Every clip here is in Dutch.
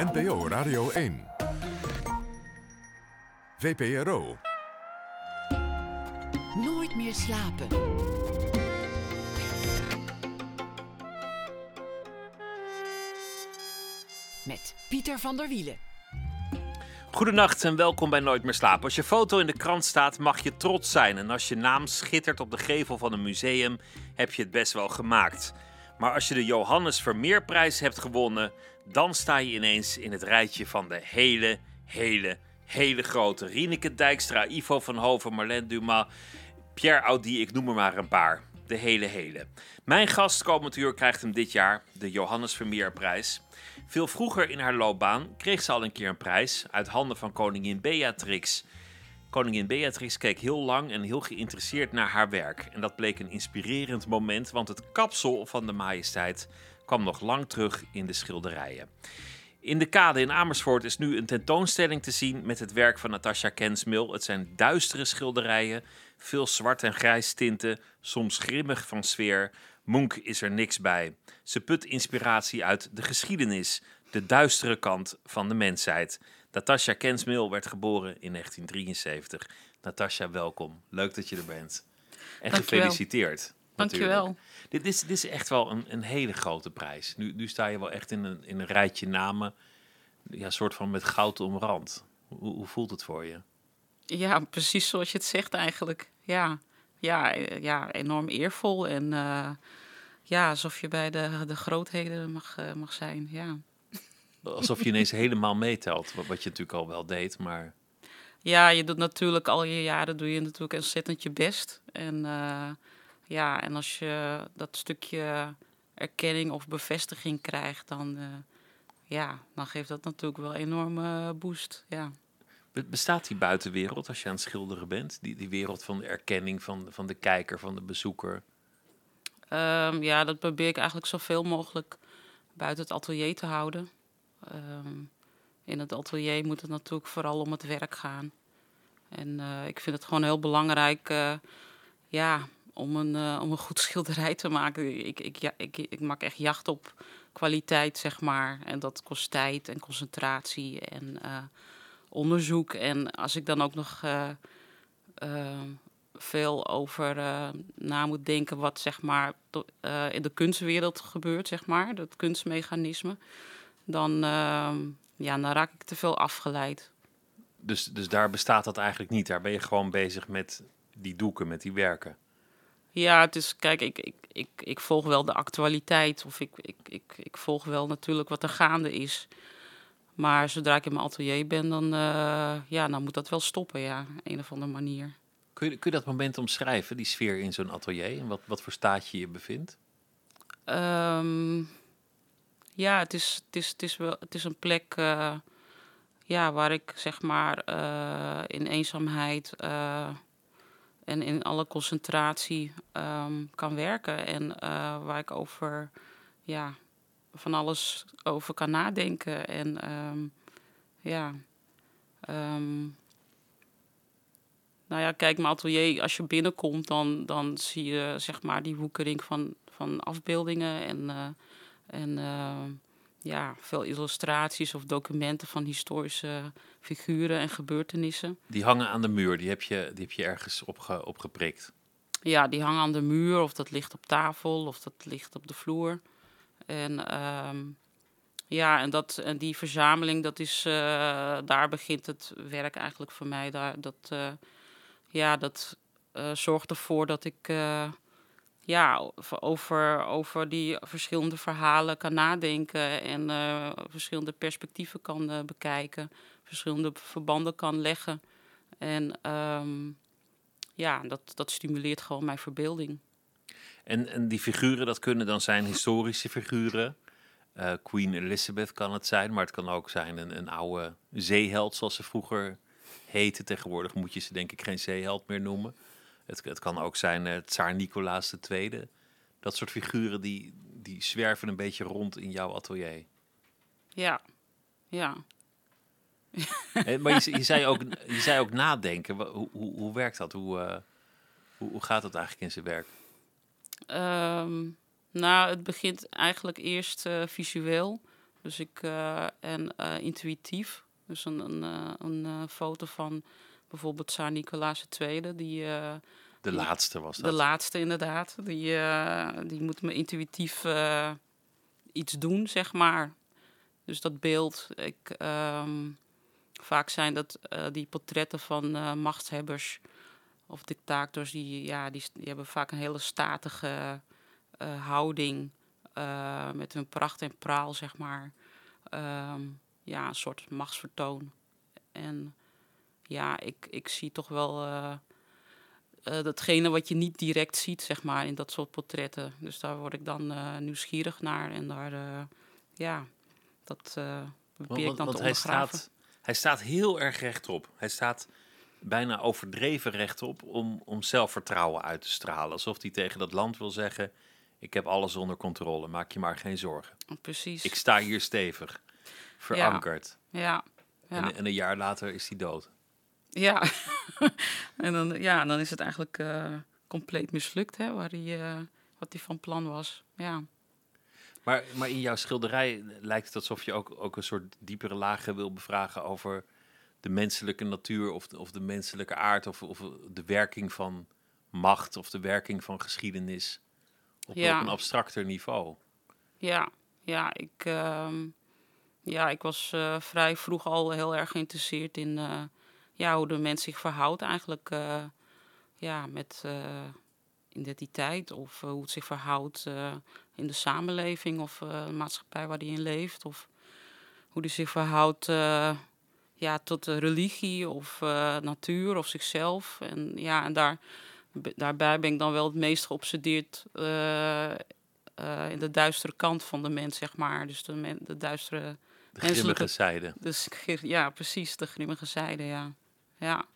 NPO Radio 1. VPRO. Nooit meer slapen. Met Pieter van der Wielen. Goedenacht en welkom bij Nooit meer slapen. Als je foto in de krant staat, mag je trots zijn. En als je naam schittert op de gevel van een museum, heb je het best wel gemaakt. Maar als je de Johannes Vermeerprijs hebt gewonnen, dan sta je ineens in het rijtje van de hele, hele, hele grote. Rieneke Dijkstra, Ivo van Hoven, Marlène Dumas, Pierre Audi, ik noem er maar een paar. De hele, hele. Mijn gast komend krijgt hem dit jaar, de Johannes Vermeerprijs. Veel vroeger in haar loopbaan kreeg ze al een keer een prijs uit handen van koningin Beatrix. Koningin Beatrix keek heel lang en heel geïnteresseerd naar haar werk. En dat bleek een inspirerend moment, want het kapsel van de majesteit kwam nog lang terug in de schilderijen. In de kade in Amersfoort is nu een tentoonstelling te zien met het werk van Natasha Kensmil. Het zijn duistere schilderijen, veel zwart en grijs tinten, soms grimmig van sfeer. Munch is er niks bij. Ze put inspiratie uit de geschiedenis, de duistere kant van de mensheid. Natasha Kensmil werd geboren in 1973. Natasha, welkom. Leuk dat je er bent. En Dankjewel. gefeliciteerd. natuurlijk. Dankjewel. Dit is, dit is echt wel een, een hele grote prijs. Nu, nu sta je wel echt in een, in een rijtje namen. Ja, soort van met goud omrand. Hoe, hoe voelt het voor je? Ja, precies zoals je het zegt eigenlijk. Ja, ja, ja enorm eervol. En eh, ja, alsof je bij de, de grootheden mag, eh, mag zijn. Ja. Alsof je ineens helemaal meetelt. Wat, wat je natuurlijk al wel deed, maar... ja, je doet natuurlijk al je jaren doe je natuurlijk ontzettend je best. En eh, ja, en als je dat stukje erkenning of bevestiging krijgt, dan, eh, ja, dan geeft dat natuurlijk wel een enorme boost. Ja. Be- Bestaat die buitenwereld als je aan het schilderen bent? Die, die wereld van de erkenning van, van de kijker, van de bezoeker? Ehm, ja, dat probeer ik eigenlijk zoveel mogelijk buiten het atelier te houden. Ehm, in het atelier moet het natuurlijk vooral om het werk gaan. En eh, ik vind het gewoon heel belangrijk eh, ja, om, een, eh, om een goed schilderij te maken. Ik, ik, ja, ik, ik maak echt jacht op kwaliteit, zeg maar. En dat kost tijd en concentratie en eh, onderzoek. En als ik dan ook nog eh, veel over na moet denken wat zeg maar in de kunstwereld gebeurt, zeg maar, dat kunstmechanisme, dan, ehm, ja, dan raak ik te veel afgeleid. Dus, dus daar bestaat dat eigenlijk niet. Daar ben je gewoon bezig met die doeken, met die werken. Ja, het is, kijk, ik, ik, ik, ik volg wel de actualiteit of ik, ik, ik, ik volg wel natuurlijk wat er gaande is. Maar zodra ik in mijn atelier ben, dan, eh, ja, dan moet dat wel stoppen, ja, een of andere manier. Kun je, kun je dat moment omschrijven, die sfeer in zo'n atelier? En wat, wat voor staat je je bevindt? Ehm, ja, het is, het, is, het, is wel, het is een plek eh, ja, waar ik zeg maar eh, in eenzaamheid en in alle concentratie ehm, kan werken. En eh, waar ik over ja, van alles over kan nadenken. En ehm, ja. ehm, nou ja, kijk, mijn atelier, als je binnenkomt, dan, dan zie je zeg maar die woekering van, van afbeeldingen en, eh, en ja, veel illustraties of documenten van historische figuren en gebeurtenissen. Die hangen aan de muur, die heb je, die heb je ergens opge, opgeprikt. Ja, die hangen aan de muur of dat ligt op tafel of dat ligt op de vloer. En ehm, ja, en, dat, en die verzameling, dat is, eh, daar begint het werk eigenlijk voor mij. Daar, dat eh, ja, dat eh, zorgt ervoor dat ik ja, over- over, die verschillende verhalen kan nadenken en eh, verschillende perspectieven kan eh, bekijken, verschillende verbanden kan leggen. En ehm, ja, dat, dat stimuleert gewoon mijn verbeelding. En, en die figuren, dat kunnen dan zijn historische figuren. Eh, Queen Elizabeth kan het zijn, maar het kan ook zijn een, een oude zeeheld, zoals ze vroeger heette. Tegenwoordig moet je ze denk ik geen zeeheld meer noemen. Het, het kan ook zijn eh Tsaar Nicolaas II. Dat soort figuren die, die zwerven een beetje rond in jouw atelier. Ja, ja. Eh, maar je, je, zei ook, je zei ook nadenken. Hoe, hoe, hoe werkt dat? Hoe, eh, hoe, hoe gaat dat eigenlijk in zijn werk? Ehm, nou, het begint eigenlijk eerst visueel. Dus ik, en intuïtief. Dus een, een, een foto van bijvoorbeeld Tsaar Nicolaas II, die, eh, De laatste was de dat. laatste inderdaad, die, eh, die moet me intuïtief eh, iets doen, zeg maar. Dus dat beeld, ik, ehm, vaak zijn dat die portretten van machtshebbers of dictators, die, ja, die, die hebben vaak een hele statige houding met hun pracht en praal, zeg maar. Ehm, ja, een soort machtsvertoon. En ja, ik, ik zie toch wel eh, eh, datgene wat je niet direct ziet, zeg maar, in dat soort portretten. Dus daar word ik dan eh, nieuwsgierig naar en daar, ja, dat probeer ik dan te hij, staat, hij staat heel erg rechtop. Hij staat bijna overdreven rechtop om, om zelfvertrouwen uit te stralen. Alsof hij tegen dat land wil zeggen: Ik heb alles onder controle, maak je maar geen zorgen. Precies. Ik sta hier stevig, verankerd. Ja, ja. En, en een jaar later is hij dood. Ja, en dan, ja, dan is het eigenlijk eh, compleet mislukt, hè, waar hij, eh, wat hij van plan was. Ja. Maar, maar in jouw schilderij lijkt het alsof je ook, ook een soort diepere lagen wil bevragen over de menselijke natuur of de, of de menselijke aard of, of de werking van macht of de werking van geschiedenis op, Ja. op een abstracter niveau. Ja, ja, ik, ehm, ja, ik was eh, vrij vroeg al heel erg geïnteresseerd in ja, hoe de mens zich verhoudt eigenlijk eh, ja, met eh, identiteit of eh, hoe het zich verhoudt in de samenleving of de maatschappij waar hij in leeft of hoe hij zich verhoudt ja, tot de religie of natuur of zichzelf. En ja, en daar, daarbij ben ik dan wel het meest geobsedeerd in de duistere kant van de mens, zeg maar. Dus de, men- de duistere. De Menselijke- grimmige zijde, Dus, ja, precies, de grimmige zijde, ja. Ja,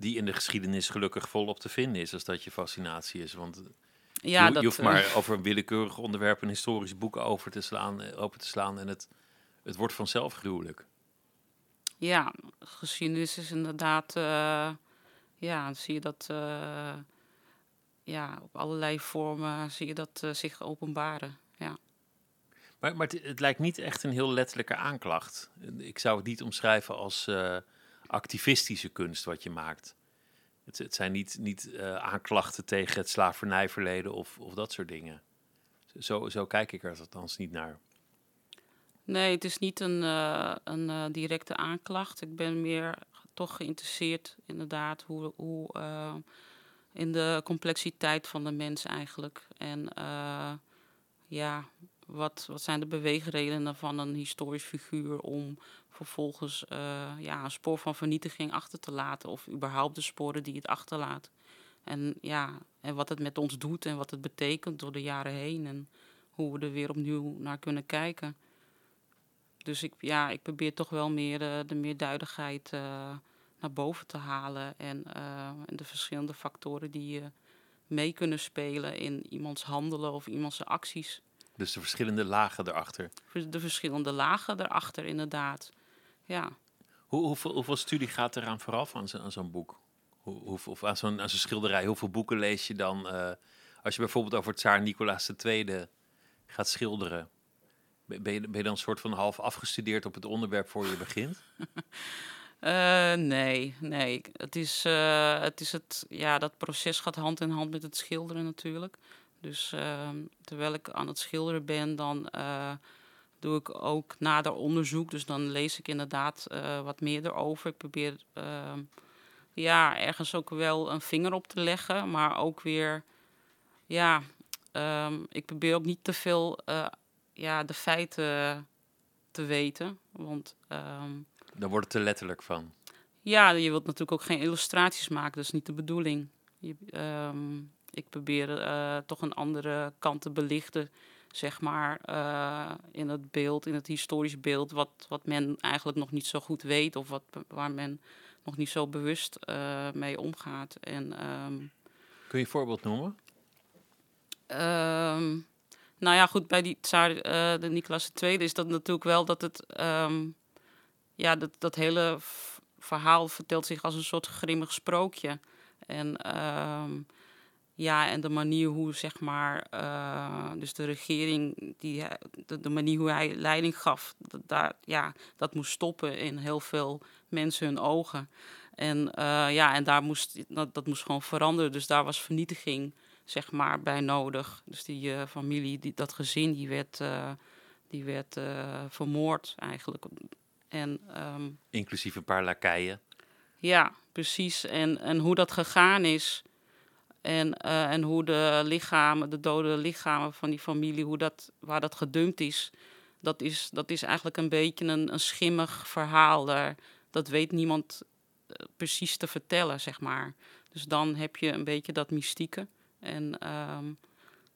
die in de geschiedenis gelukkig volop te vinden is, als dat je fascinatie is. Want ja je, dat, je hoeft eh, maar over een willekeurig onderwerp een historisch boek over te slaan, eh, open te slaan en het, het wordt vanzelf gruwelijk. Ja, geschiedenis is inderdaad. eh, ja, dan zie je dat. ja, op allerlei vormen zie je dat zich openbaren. Ja. Maar, maar het, het lijkt niet echt een heel letterlijke aanklacht. Ik zou het niet omschrijven als activistische kunst wat je maakt. Het, het zijn niet, niet eh, aanklachten tegen het slavernijverleden of, of dat soort dingen. Zo, zo kijk ik er althans niet naar. Nee, het is niet een, eh, een eh, directe aanklacht. Ik ben meer toch geïnteresseerd, inderdaad, hoe, hoe in de complexiteit van de mens eigenlijk. En ja, wat, wat zijn de beweegredenen van een historisch figuur om vervolgens eh, ja, een spoor van vernietiging achter te laten, of überhaupt de sporen die het achterlaat. En ja, en wat het met ons doet en wat het betekent door de jaren heen en hoe we er weer opnieuw naar kunnen kijken. Dus ik, ja, ik probeer toch wel meer eh, de meerduidigheid eh, naar boven te halen. En, en de verschillende factoren die mee kunnen spelen in iemands handelen of iemands acties. Dus de verschillende lagen erachter. De verschillende lagen erachter, inderdaad. Ja. Hoe, hoeveel, hoeveel studie gaat eraan vooraf aan, zo- aan zo'n boek? Hoe, hoe, of aan zo'n, aan zo'n schilderij? Hoeveel boeken lees je dan? eh, als je bijvoorbeeld over Tsaar Nicolaas II gaat schilderen. Ben ben je, ben je dan een soort van half afgestudeerd op het onderwerp voor je begint? Eh, nee, nee. Het is, eh, het is het, ja, dat proces gaat hand in hand met het schilderen natuurlijk. Dus ehm, terwijl ik aan het schilderen ben, dan eh, doe ik ook nader onderzoek. Dus dan lees ik inderdaad eh, wat meer erover. Ik probeer ehm, ja, ergens ook wel een vinger op te leggen, maar ook weer, ja, ehm, ik probeer ook niet te veel eh, ja, de feiten te weten. Want ehm, Dan wordt het te letterlijk van. ja, je wilt natuurlijk ook geen illustraties maken, dat is niet de bedoeling. Je, ik probeer eh, toch een andere kant te belichten, zeg maar, eh, in het beeld, in het historisch beeld, wat, wat men eigenlijk nog niet zo goed weet of wat, waar men nog niet zo bewust eh, mee omgaat. En ehm, Kun je een voorbeeld noemen? Ehm, nou ja, goed, bij die tsaar, de Nicolaas II is dat natuurlijk wel dat het... ehm, ja, dat, dat hele verhaal vertelt zich als een soort grimmig sprookje. En ja, en de manier hoe, zeg maar, eh, dus de regering, die, hij- de, de manier hoe hij leiding gaf, dat, daar, ja, dat moest stoppen in heel veel mensen hun ogen. En eh, ja, en daar moest, dat, dat moest gewoon veranderen. Dus daar was vernietiging, zeg maar, bij nodig. Dus die eh, familie, die, dat gezin, die werd, eh, die werd eh, vermoord eigenlijk. En ehm, Inclusief een paar lakeien. ja, precies. En, en hoe dat gegaan is. En, eh, en hoe de lichamen, de dode lichamen van die familie, hoe dat, waar dat gedumpt is. Dat is, dat is eigenlijk een beetje een, een schimmig verhaal. Daar, dat weet niemand eh, precies te vertellen, zeg maar. Dus dan heb je een beetje dat mystieke. En ehm,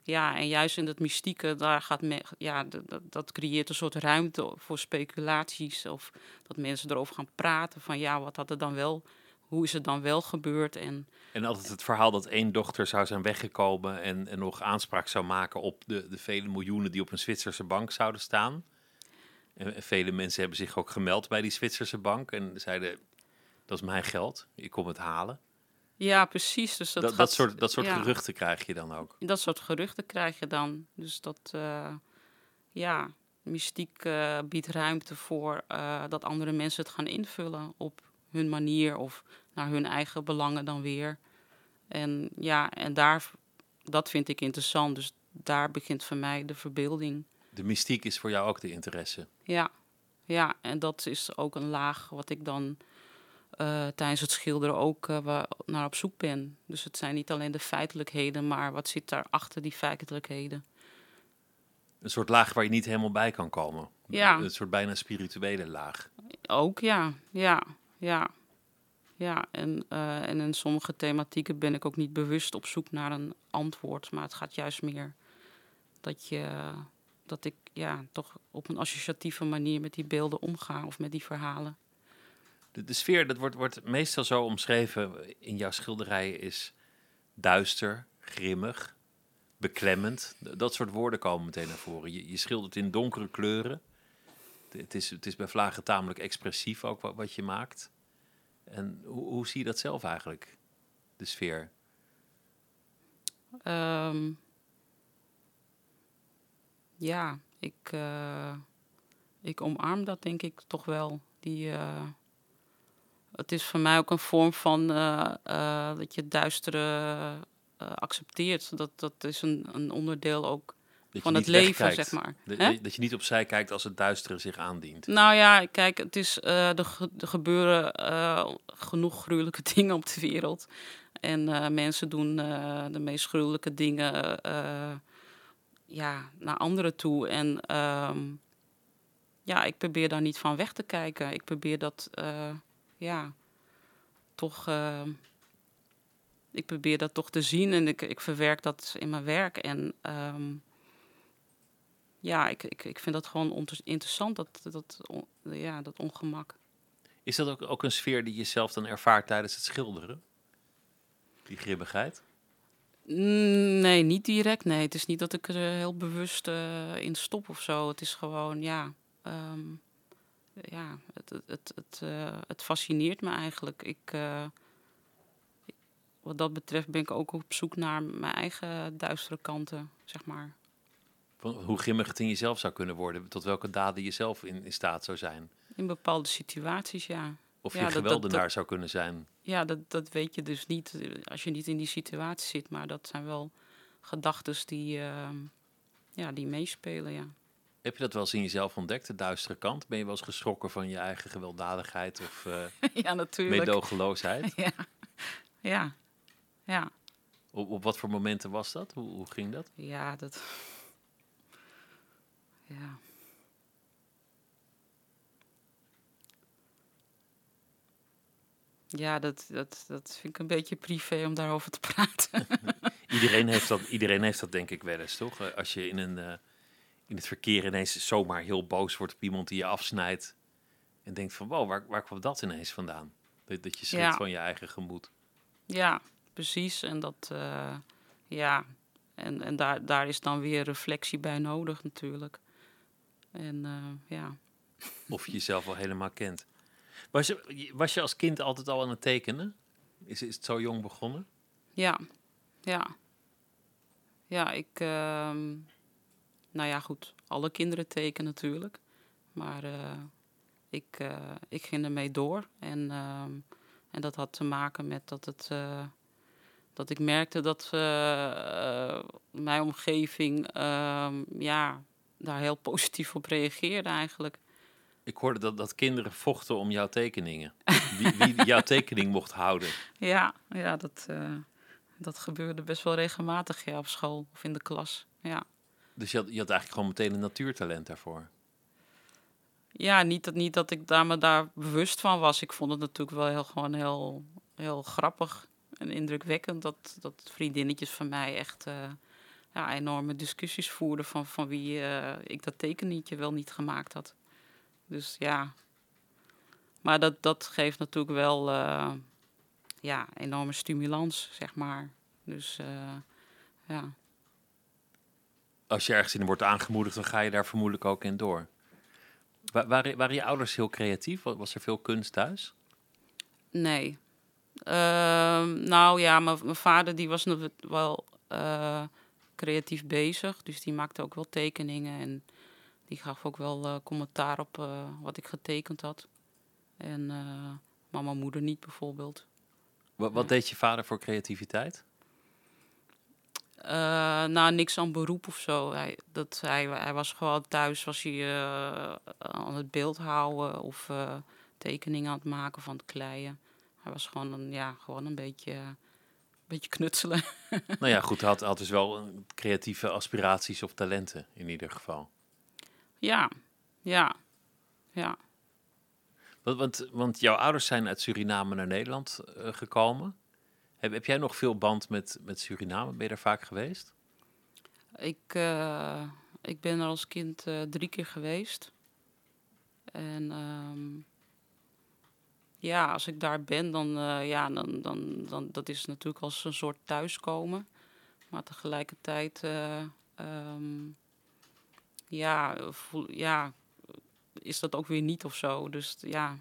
ja, en juist in dat mystieke, daar gaat ja, dat, dat creëert een soort ruimte voor speculaties. Of dat mensen erover gaan praten van ja, wat had er dan wel, hoe is het dan wel gebeurd? En En altijd het verhaal dat één dochter zou zijn weggekomen en, en nog aanspraak zou maken op de, de vele miljoenen die op een Zwitserse bank zouden staan. En, en vele mensen hebben zich ook gemeld bij die Zwitserse bank en zeiden, dat is mijn geld, ik kom het halen. ja, precies. Dus dat, Dat, soort, dat soort ja. geruchten krijg je dan ook. Dat soort geruchten krijg je dan. Dus dat, eh, ja, mystiek eh, biedt ruimte voor eh, dat andere mensen het gaan invullen op hun manier of naar hun eigen belangen dan weer. En ja, en daar, dat vind ik interessant. Dus daar begint voor mij de verbeelding. De mystiek is voor jou ook de interesse. Ja, ja, en dat is ook een laag wat ik dan eh, tijdens het schilderen ook eh, naar op zoek ben. Dus het zijn niet alleen de feitelijkheden, maar wat zit daar achter die feitelijkheden. Een soort laag waar je niet helemaal bij kan komen. Ja. Een soort bijna spirituele laag. Ook, ja, ja, ja. Ja, en, eh, en in sommige thematieken ben ik ook niet bewust op zoek naar een antwoord. Maar het gaat juist meer dat, je, dat ik ja, toch op een associatieve manier met die beelden omga of met die verhalen. De, sfeer, dat wordt, wordt meestal zo omschreven in jouw schilderijen, is duister, grimmig, beklemmend. Dat soort woorden komen meteen naar voren. Je, je schildert in donkere kleuren. Het- Het is, het is bij vlagen tamelijk expressief ook wat, wat je maakt. En hoe, hoe zie je dat zelf eigenlijk, de sfeer? Ehm, ja, ik, eh, ik omarm dat denk ik toch wel. Die, eh, het is voor mij ook een vorm van eh, dat je duistere accepteert. Dat, dat is een, een onderdeel ook Dat van het leven, wegkijkt. zeg maar. Dat, dat- je niet opzij kijkt als het duistere zich aandient. Nou ja, kijk, het is, eh er, ge- er gebeuren eh, genoeg gruwelijke dingen op de wereld. En eh, mensen doen de meest gruwelijke dingen ja, naar anderen toe. En ehm, ja, ik probeer daar niet van weg te kijken. Ik probeer dat, ja, toch... ik probeer dat toch te zien en ik, ik verwerk dat in mijn werk. En ehm, ja, ik, ik, ik vind dat gewoon interessant, dat, dat, on- ja, dat ongemak. Is dat ook, ook een sfeer die je zelf dan ervaart tijdens het schilderen? Die grimmigheid? Mm, Nee, niet direct. Nee, het is niet dat ik er heel bewust eh, in stop of zo. Het is gewoon, ja, ehm, ja het, het, het, het, eh, het fascineert me eigenlijk. Ik, eh, ik- wat dat betreft ben ik ook op zoek naar mijn eigen duistere kanten, zeg maar. Hoe grimmig het in jezelf zou kunnen worden, tot welke daden je zelf in, in staat zou zijn. In bepaalde situaties, ja. Of je geweldenaar dat- zou kunnen zijn. Ja, dat, dat weet je dus niet eh, als je niet in die situatie zit. Maar dat zijn wel gedachten die, ehm, ja, die meespelen, ja. Heb je dat wel eens in jezelf ontdekt, de duistere kant? Ben je wel eens geschrokken van je eigen gewelddadigheid of eh ja, natuurlijk. meedogenloosheid? Ja, ja, ja. Op, op wat voor momenten was dat? Hoe, hoe ging dat? Ja, dat... Ja. Ja, dat, dat, dat vind ik een beetje privé om daarover te praten. Iedereen heeft dat, iedereen heeft dat denk ik wel eens, toch? Eh, Als je in, een, eh, in het verkeer ineens zomaar heel boos wordt op iemand die je afsnijdt. En denkt van, wow, waar, waar kwam dat ineens vandaan? Dat, dat je schrikt Ja. van je eigen gemoed. Ja, precies. En dat, eh, ja, en, en daar, daar is dan weer reflectie bij nodig natuurlijk. En eh, ja, Of je jezelf al helemaal kent. Was je, was je als kind altijd al aan het tekenen? Is, is het zo jong begonnen? ja, ja. ja, ik. ehm, nou ja, goed. Alle kinderen tekenen natuurlijk. Maar eh, ik, eh, ik ging ermee door. En, ehm, en dat had te maken met dat het. dat ik merkte dat mijn omgeving ehm, ja, daar heel positief op reageerde eigenlijk. Ik hoorde dat, dat kinderen vochten om jouw tekeningen. Wie, wie jouw tekening mocht houden. Ja, ja dat, eh, dat gebeurde best wel regelmatig ja, op school of in de klas. Ja. Dus je had, je had eigenlijk gewoon meteen een natuurtalent daarvoor. Ja, niet dat, niet dat ik daar me daar bewust van was. Ik vond het natuurlijk wel heel, gewoon heel, heel grappig en indrukwekkend dat, dat vriendinnetjes van mij echt eh, ja, enorme discussies voerden van, van wie eh, ik dat tekeningetje wel niet gemaakt had. Dus ja. Maar dat, dat geeft natuurlijk wel eh, ja, enorme stimulans, zeg maar. Dus eh, ja. Als je ergens in wordt aangemoedigd, dan ga je daar vermoedelijk ook in door. Wa- waren, waren je ouders heel creatief? Wa- Was er veel kunst thuis? Nee. Ehm, nou ja, mijn vader die was nog wel creatief bezig. Dus die maakte ook wel tekeningen. En die gaf ook wel eh, commentaar op eh, wat ik getekend had. En eh, maar mijn moeder niet bijvoorbeeld. Wat, wat deed je vader voor creativiteit? Eh, nou, niks aan beroep of zo. Hij, dat, hij, hij was gewoon thuis, was hij eh, aan het beeld houden of eh, tekeningen aan het maken van het kleien. Hij was gewoon een, ja, gewoon een beetje, beetje knutselen. nou ja, goed, had, had dus wel eh, creatieve aspiraties of talenten in ieder geval. Ja, ja, ja. Want, want, want jouw ouders zijn uit Suriname naar Nederland eh, gekomen. Heb, heb jij nog veel band met, met Suriname? Ben je daar vaak geweest? Ik, eh, ik ben er als kind drie keer geweest. En ehm, ja, als ik daar ben, dan, eh, ja, dan, dan, dan dat is natuurlijk als een soort thuiskomen. Maar tegelijkertijd, eh, ehm, ja, voel, ja, is dat ook weer niet of zo. Dus ja.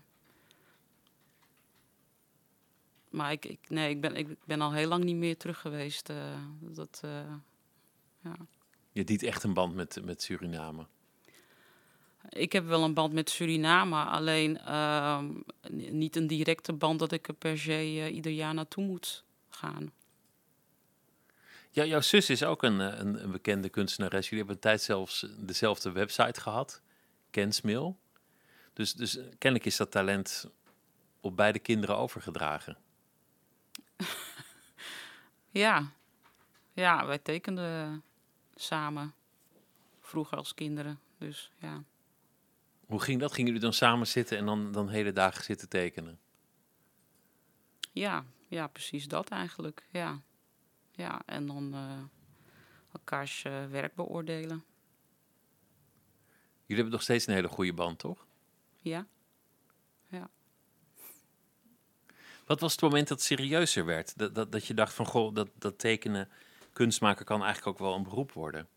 Maar ik, ik, nee, ik, ben, ik ben al heel lang niet meer terug geweest. eh, dat, ja. Je had niet echt een band met, met Suriname. Ik heb wel een band met Suriname, alleen ehm, niet een directe band dat ik er per se eh, ieder jaar naartoe moet gaan. Ja, jouw zus is ook een, eh, een, een bekende kunstenares. Jullie hebben een tijd zelfs dezelfde website gehad, Kensmail. Dus, dus eh, kennelijk is dat talent op beide kinderen overgedragen. Ja, ja wij tekenden samen vroeger als kinderen. Dus ja. Hoe ging dat? Gingen jullie dan samen zitten en dan, dan hele dagen zitten tekenen? Ja, ja, precies dat eigenlijk. Ja, ja en dan eh, elkaars eh, werk beoordelen. Jullie hebben nog steeds een hele goede band, toch? Ja. Wat was het moment dat het serieuzer werd? Dat, dat, dat je dacht van, goh, dat, dat tekenen, kunstmaken kan eigenlijk ook wel een beroep worden.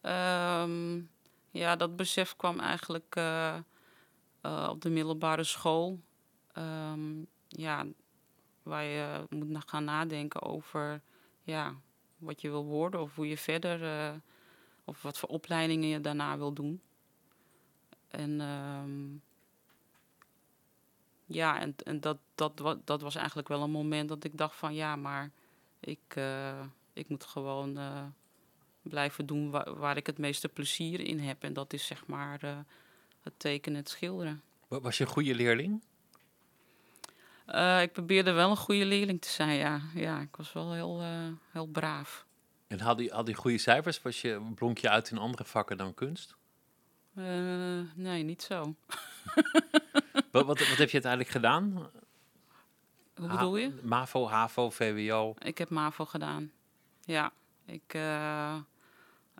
Ehm, ja, dat besef kwam eigenlijk eh, eh, op de middelbare school. Ehm, ja, waar je moet gaan nadenken over ja, wat je wil worden of hoe je verder, eh, of wat voor opleidingen je daarna wil doen. En ehm, ja, en, en dat, dat, dat was eigenlijk wel een moment dat ik dacht van ja, maar ik, ik moet gewoon blijven doen waar, waar ik het meeste plezier in heb. En dat is zeg maar eh, het tekenen, het schilderen. Wa- Was je een goede leerling? Eh, ik probeerde wel een goede leerling te zijn, ja. Ja, ik was wel heel, eh, heel braaf. En had je, had je goede cijfers? Was je, blonk je uit in andere vakken dan kunst? Nee, niet zo. Wat, wat, wat heb je uiteindelijk gedaan? Hoe bedoel je? MAVO, HAVO, VWO. Ik heb MAVO gedaan. Ja, ik...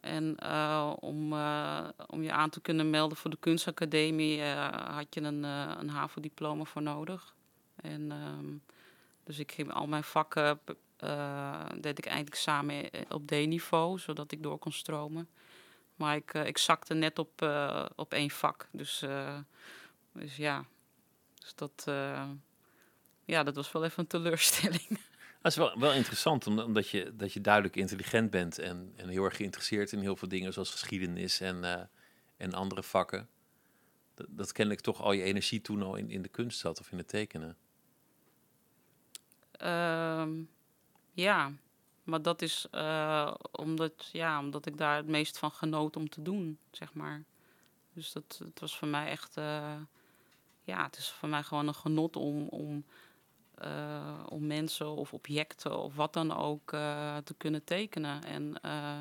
en eh, om, eh, om je aan te kunnen melden voor de kunstacademie eh, had je een, een HAVO-diploma voor nodig. En ehm, dus ik ging al mijn vakken, deed ik eindexamen op D-niveau, zodat ik door kon stromen. Maar ik, ik zakte net op, op één vak. Dus, dus ja, dus dat, ja, dat was wel even een teleurstelling. Dat is wel, wel interessant, om- omdat je, dat je duidelijk intelligent bent en, en heel erg geïnteresseerd in heel veel dingen, zoals geschiedenis en, eh, en andere vakken. Dat, dat kennelijk toch al je energie toen al in, in de kunst zat of in het tekenen. Ehm, ja, maar dat is eh, omdat, ja, omdat ik daar het meest van genoot om te doen, zeg maar. Dus dat, het was voor mij echt, eh, ja, het is voor mij gewoon een genot om, om, om mensen of objecten of wat dan ook eh, te kunnen tekenen. En, eh,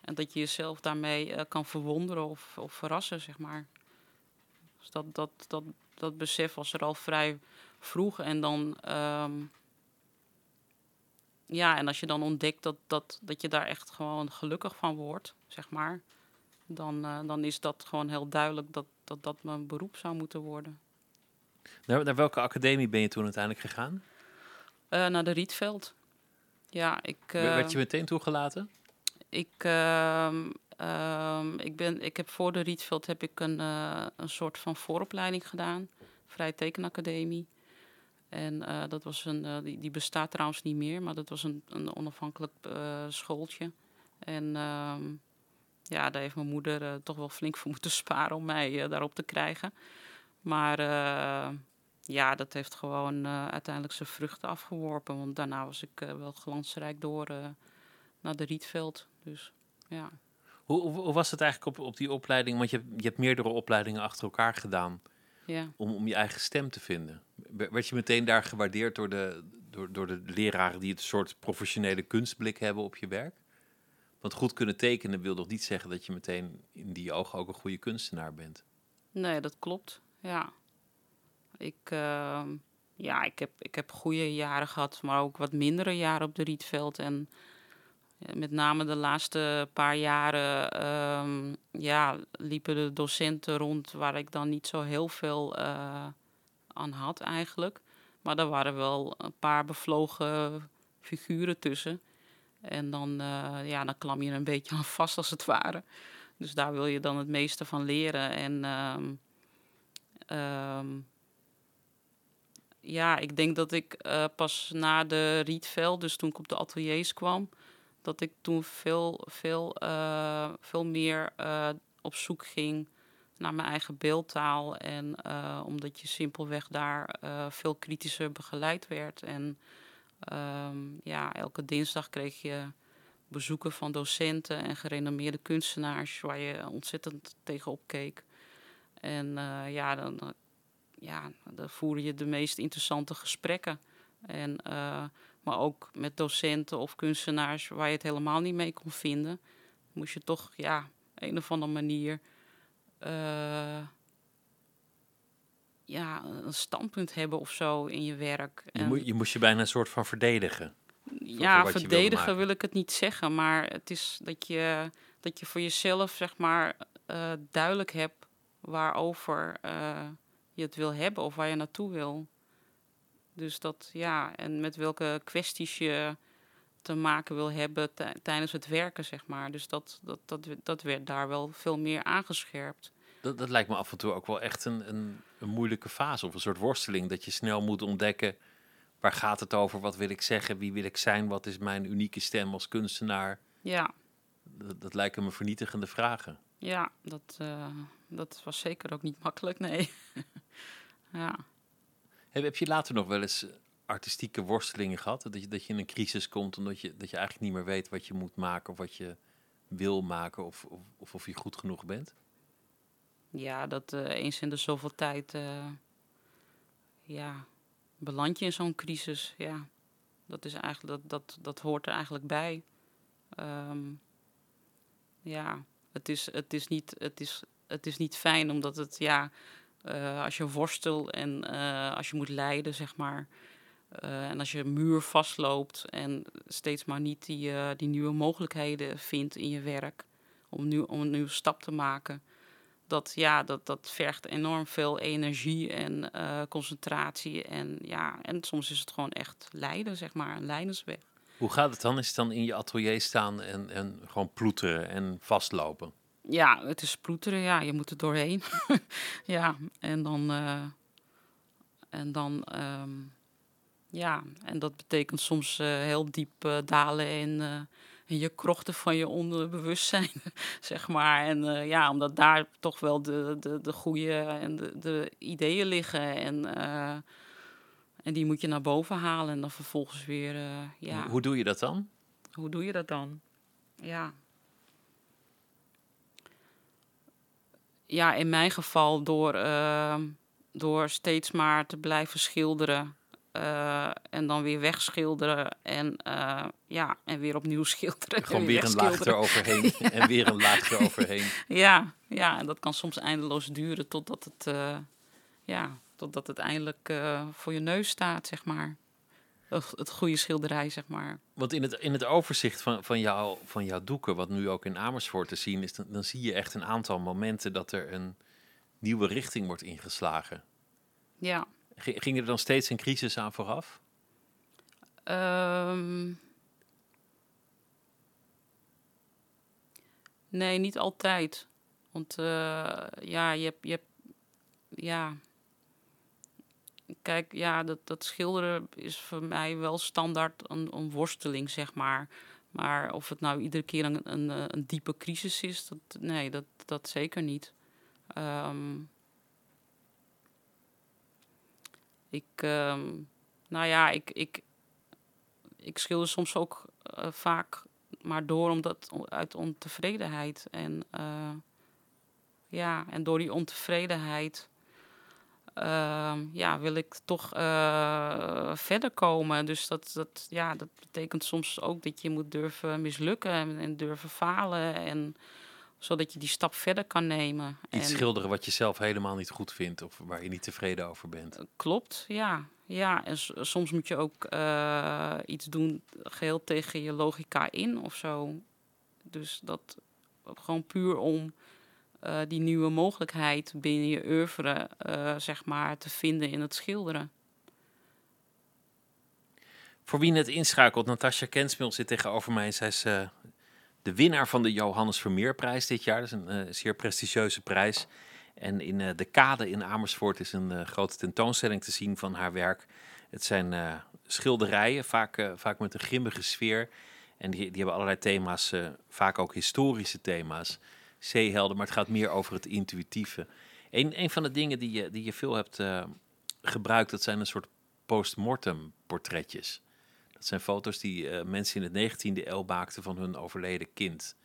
en dat je jezelf daarmee eh, kan verwonderen of, of verrassen, zeg maar. Dus dat, dat, dat, dat besef was er al vrij vroeg. En dan, ehm, ja, en als je dan ontdekt dat, dat, dat je daar echt gewoon gelukkig van wordt, zeg maar. Dan, eh, dan is dat gewoon heel duidelijk dat, dat dat mijn beroep zou moeten worden. Naar, naar welke academie ben je toen uiteindelijk gegaan? Eh, naar de Rietveld. Ja, ik. Wer- eh, Werd je meteen toegelaten? Ik, ehm, ehm, ik, ben, ik heb voor de Rietveld heb ik een, eh, een soort van vooropleiding gedaan. Vrije Tekenacademie. En dat was een, die, die bestaat trouwens niet meer, maar dat was een, een onafhankelijk schooltje. En ehm, ja, daar heeft mijn moeder toch wel flink voor moeten sparen om mij daarop te krijgen. Maar eh, ja, dat heeft gewoon eh, uiteindelijk zijn vruchten afgeworpen. Want daarna was ik eh, wel glansrijk door naar de Rietveld. Dus ja. Hoe, hoe, hoe was het eigenlijk op, op die opleiding? Want je, hebt- je hebt meerdere opleidingen achter elkaar gedaan ja. om, om je eigen stem te vinden. Wer- Werd je meteen daar gewaardeerd door de, door, door de leraren die het soort professionele kunstblik hebben op je werk? Want goed kunnen tekenen wil nog niet zeggen dat je meteen in die ogen ook een goede kunstenaar bent. Nee, dat klopt. Ja. Ik, ehm, ja, ik, heb, ik heb goede jaren gehad, maar ook wat mindere jaren op de Rietveld. En met name de laatste paar jaren ehm, ja, liepen de docenten rond waar ik dan niet zo heel veel eh, aan had eigenlijk. Maar er waren wel een paar bevlogen figuren tussen. En dan, eh, ja, dan klam je er een beetje aan vast als het ware. Dus daar wil je dan het meeste van leren. En ehm, ehm, ja, ik denk dat ik eh, pas na de Rietveld, dus toen ik op de ateliers kwam, dat ik toen veel, veel, eh, veel meer eh, op zoek ging naar mijn eigen beeldtaal. En omdat je simpelweg daar veel kritischer begeleid werd. En ehm, ja, elke dinsdag kreeg je bezoeken van docenten en gerenommeerde kunstenaars waar je ontzettend tegenop keek. En eh, ja, dan, ja, dan voer je de meest interessante gesprekken. En, eh, maar ook met docenten of kunstenaars waar je het helemaal niet mee kon vinden, moest je toch ja, een of andere manier eh, ja, een standpunt hebben of zo in je werk. Je, En- moet, je moest je bijna een soort van verdedigen. ja, verdedigen wil ik het niet zeggen, maar het is dat je, dat je voor jezelf zeg maar duidelijk hebt waarover eh, je het wil hebben of waar je naartoe wil. Dus dat ja, en met welke kwesties je te maken wil hebben tij- tijdens het werken, zeg maar. Dus dat, dat, dat, dat werd daar wel veel meer aangescherpt. Dat, dat lijkt me af en toe ook wel echt een, een, een moeilijke fase of een soort worsteling. Dat je snel moet ontdekken waar gaat het over, wat wil ik zeggen, wie wil ik zijn, wat is mijn unieke stem als kunstenaar. Ja, Dat, dat lijken me vernietigende vragen. Ja dat, eh, dat was zeker ook niet makkelijk, nee. ja. Heb, heb je later nog wel eens artistieke worstelingen gehad? Dat je, dat je in een crisis komt omdat je, dat je eigenlijk niet meer weet wat je moet maken of wat je wil maken of, of, of, of je goed genoeg bent? Ja, dat eh, eens in de zoveel tijd, eh, ja, beland je in zo'n crisis. Ja, dat, is eigenlijk, dat, dat, dat hoort er eigenlijk bij. Ehm, ja, het is, het, is niet, het, is, het is niet fijn omdat het, ja, eh, als je worstelt en eh, als je moet lijden, zeg maar. eh, en als je een muur vastloopt en steeds maar niet die, die nieuwe mogelijkheden vindt in je werk om, nu, om een nieuwe stap te maken dat, ja, dat, dat vergt enorm veel energie en concentratie. En, ja, en soms is het gewoon echt lijden, zeg maar, een lijdensweg. Hoe gaat het dan? Is het dan in je atelier staan en, en gewoon ploeteren en vastlopen? Ja, het is ploeteren, ja, je moet er doorheen. ja, en dan, eh, en dan ehm, ja, en dat betekent soms eh, heel diep eh, dalen in, in je krochten van je onderbewustzijn, zeg maar. En ja, omdat daar toch wel de, de, de goede en de, de ideeën liggen. En, en die moet je naar boven halen en dan vervolgens weer, eh, ja. Hoe, hoe doe je dat dan? Hoe doe je dat dan? Ja. Ja, in mijn geval door, ehm, door steeds maar te blijven schilderen. eh, en dan weer wegschilderen. En, eh, ja, en weer opnieuw schilderen. en Gewoon weer een laag eroverheen en weer een laag eroverheen. Ja, ja, en dat kan soms eindeloos duren totdat het, ja, totdat het eindelijk eh, voor je neus staat, zeg maar. Het, goede schilderij, zeg maar. Want in het, in het overzicht van, van, jou, van jouw doeken, wat nu ook in Amersfoort te zien is, dan, dan zie je echt een aantal momenten dat er een nieuwe richting wordt ingeslagen. Ja. Ging, ging er dan steeds een crisis aan vooraf? Ehm, nee, niet altijd. Want eh, ja, je hebt, je hebt. Ja. Kijk, ja, dat, dat schilderen is voor mij wel standaard een, een worsteling, zeg maar. Maar of het nou iedere keer een, een, eh, een diepe crisis is, dat, nee, dat, dat zeker niet. Ehm, ik, ehm, nou ja, ik, ik, ik schilder soms ook eh, vaak maar door omdat uit ontevredenheid. En eh, ja, en door die ontevredenheid ehm, ja, wil ik toch eh, verder komen. Dus dat, dat, ja, dat betekent soms ook dat je moet durven mislukken en, en durven falen. En, zodat je die stap verder kan nemen. Iets En- schilderen wat je zelf helemaal niet goed vindt of waar je niet tevreden over bent. Klopt, ja. Ja, en soms moet je ook eh, iets doen geheel tegen je logica in of zo. Dus dat gewoon puur om eh, die nieuwe mogelijkheid binnen je oeuvre, eh, zeg maar, te vinden in het schilderen. Voor wie net inschakelt, Natasja Kensmil zit tegenover mij. Zij is eh, de winnaar van de Johannes Vermeerprijs dit jaar. Dat is een zeer prestigieuze prijs. En in de Kade in Amersfoort is een grote tentoonstelling te zien van haar werk. Het zijn schilderijen, vaak, vaak met een grimmige sfeer. En die, die hebben allerlei thema's, vaak ook historische thema's. Zeehelden, maar het gaat meer over het intuïtieve. Een, van de dingen die je, die je veel hebt eh, gebruikt, dat zijn een soort postmortem portretjes. Dat zijn foto's die eh, mensen in de 19e eeuw maakten van hun overleden kind.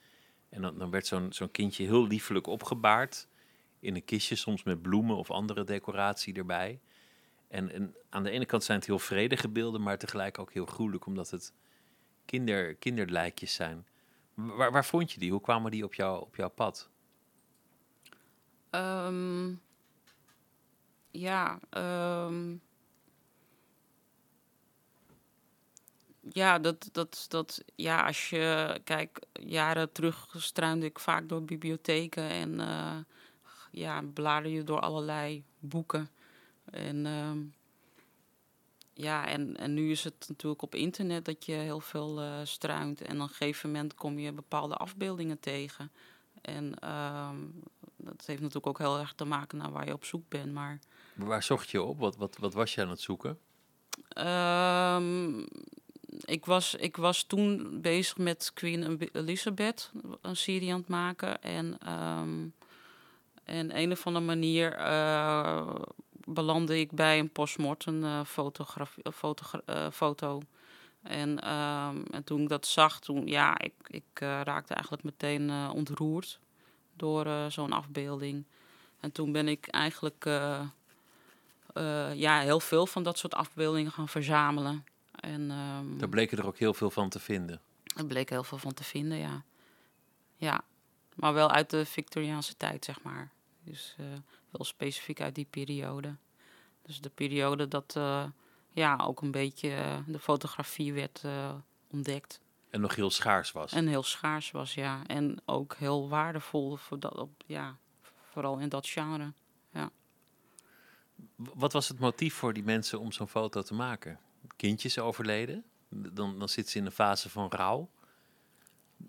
En dan, dan werd zo'n zo'n kindje heel liefelijk opgebaard in een kistje, soms met bloemen of andere decoratie erbij. En, en aan de ene kant zijn het heel vredige beelden, maar tegelijk ook heel gruwelijk, omdat het kinder, kinderlijkjes zijn. Waar, waar vond je die? Hoe kwamen die op, jou, op jouw pad? Ehm, ja, ehm, ja, dat, dat, dat, ja, als je, kijk, jaren terug struinde ik vaak door bibliotheken en eh, ja, blader je door allerlei boeken. En ehm, ja, en, en nu is het natuurlijk op internet dat je heel veel eh, struint en op een gegeven moment kom je bepaalde afbeeldingen tegen. En ehm, dat heeft natuurlijk ook heel erg te maken naar waar je op zoek bent. Maar Waar zocht je op? Wat, wat, wat was je aan het zoeken? ehm, ik, was, ik was toen bezig met Queen Elizabeth, een serie aan het maken. En, ehm en een of andere manier eh, belandde ik bij een postmortem eh, foto. En, ehm, en toen ik dat zag, toen, ja, ik, ik raakte eigenlijk meteen ontroerd door zo'n afbeelding. En toen ben ik eigenlijk ja, heel veel van dat soort afbeeldingen gaan verzamelen. En ehm, Daar bleken er ook heel veel van te vinden. er bleek heel veel van te vinden, ja. Ja, maar wel uit de Victoriaanse tijd, zeg maar. Dus wel specifiek uit die periode. Dus de periode dat eh, ja, ook een beetje eh, de fotografie werd eh, ontdekt. En nog heel schaars was. En heel schaars was, ja. En ook heel waardevol, voor dat, op, ja, vooral in dat genre. W- Wat was het motief voor die mensen om zo'n foto te maken? Kindjes overleden? Dan, dan zitten ze in een fase van rouw.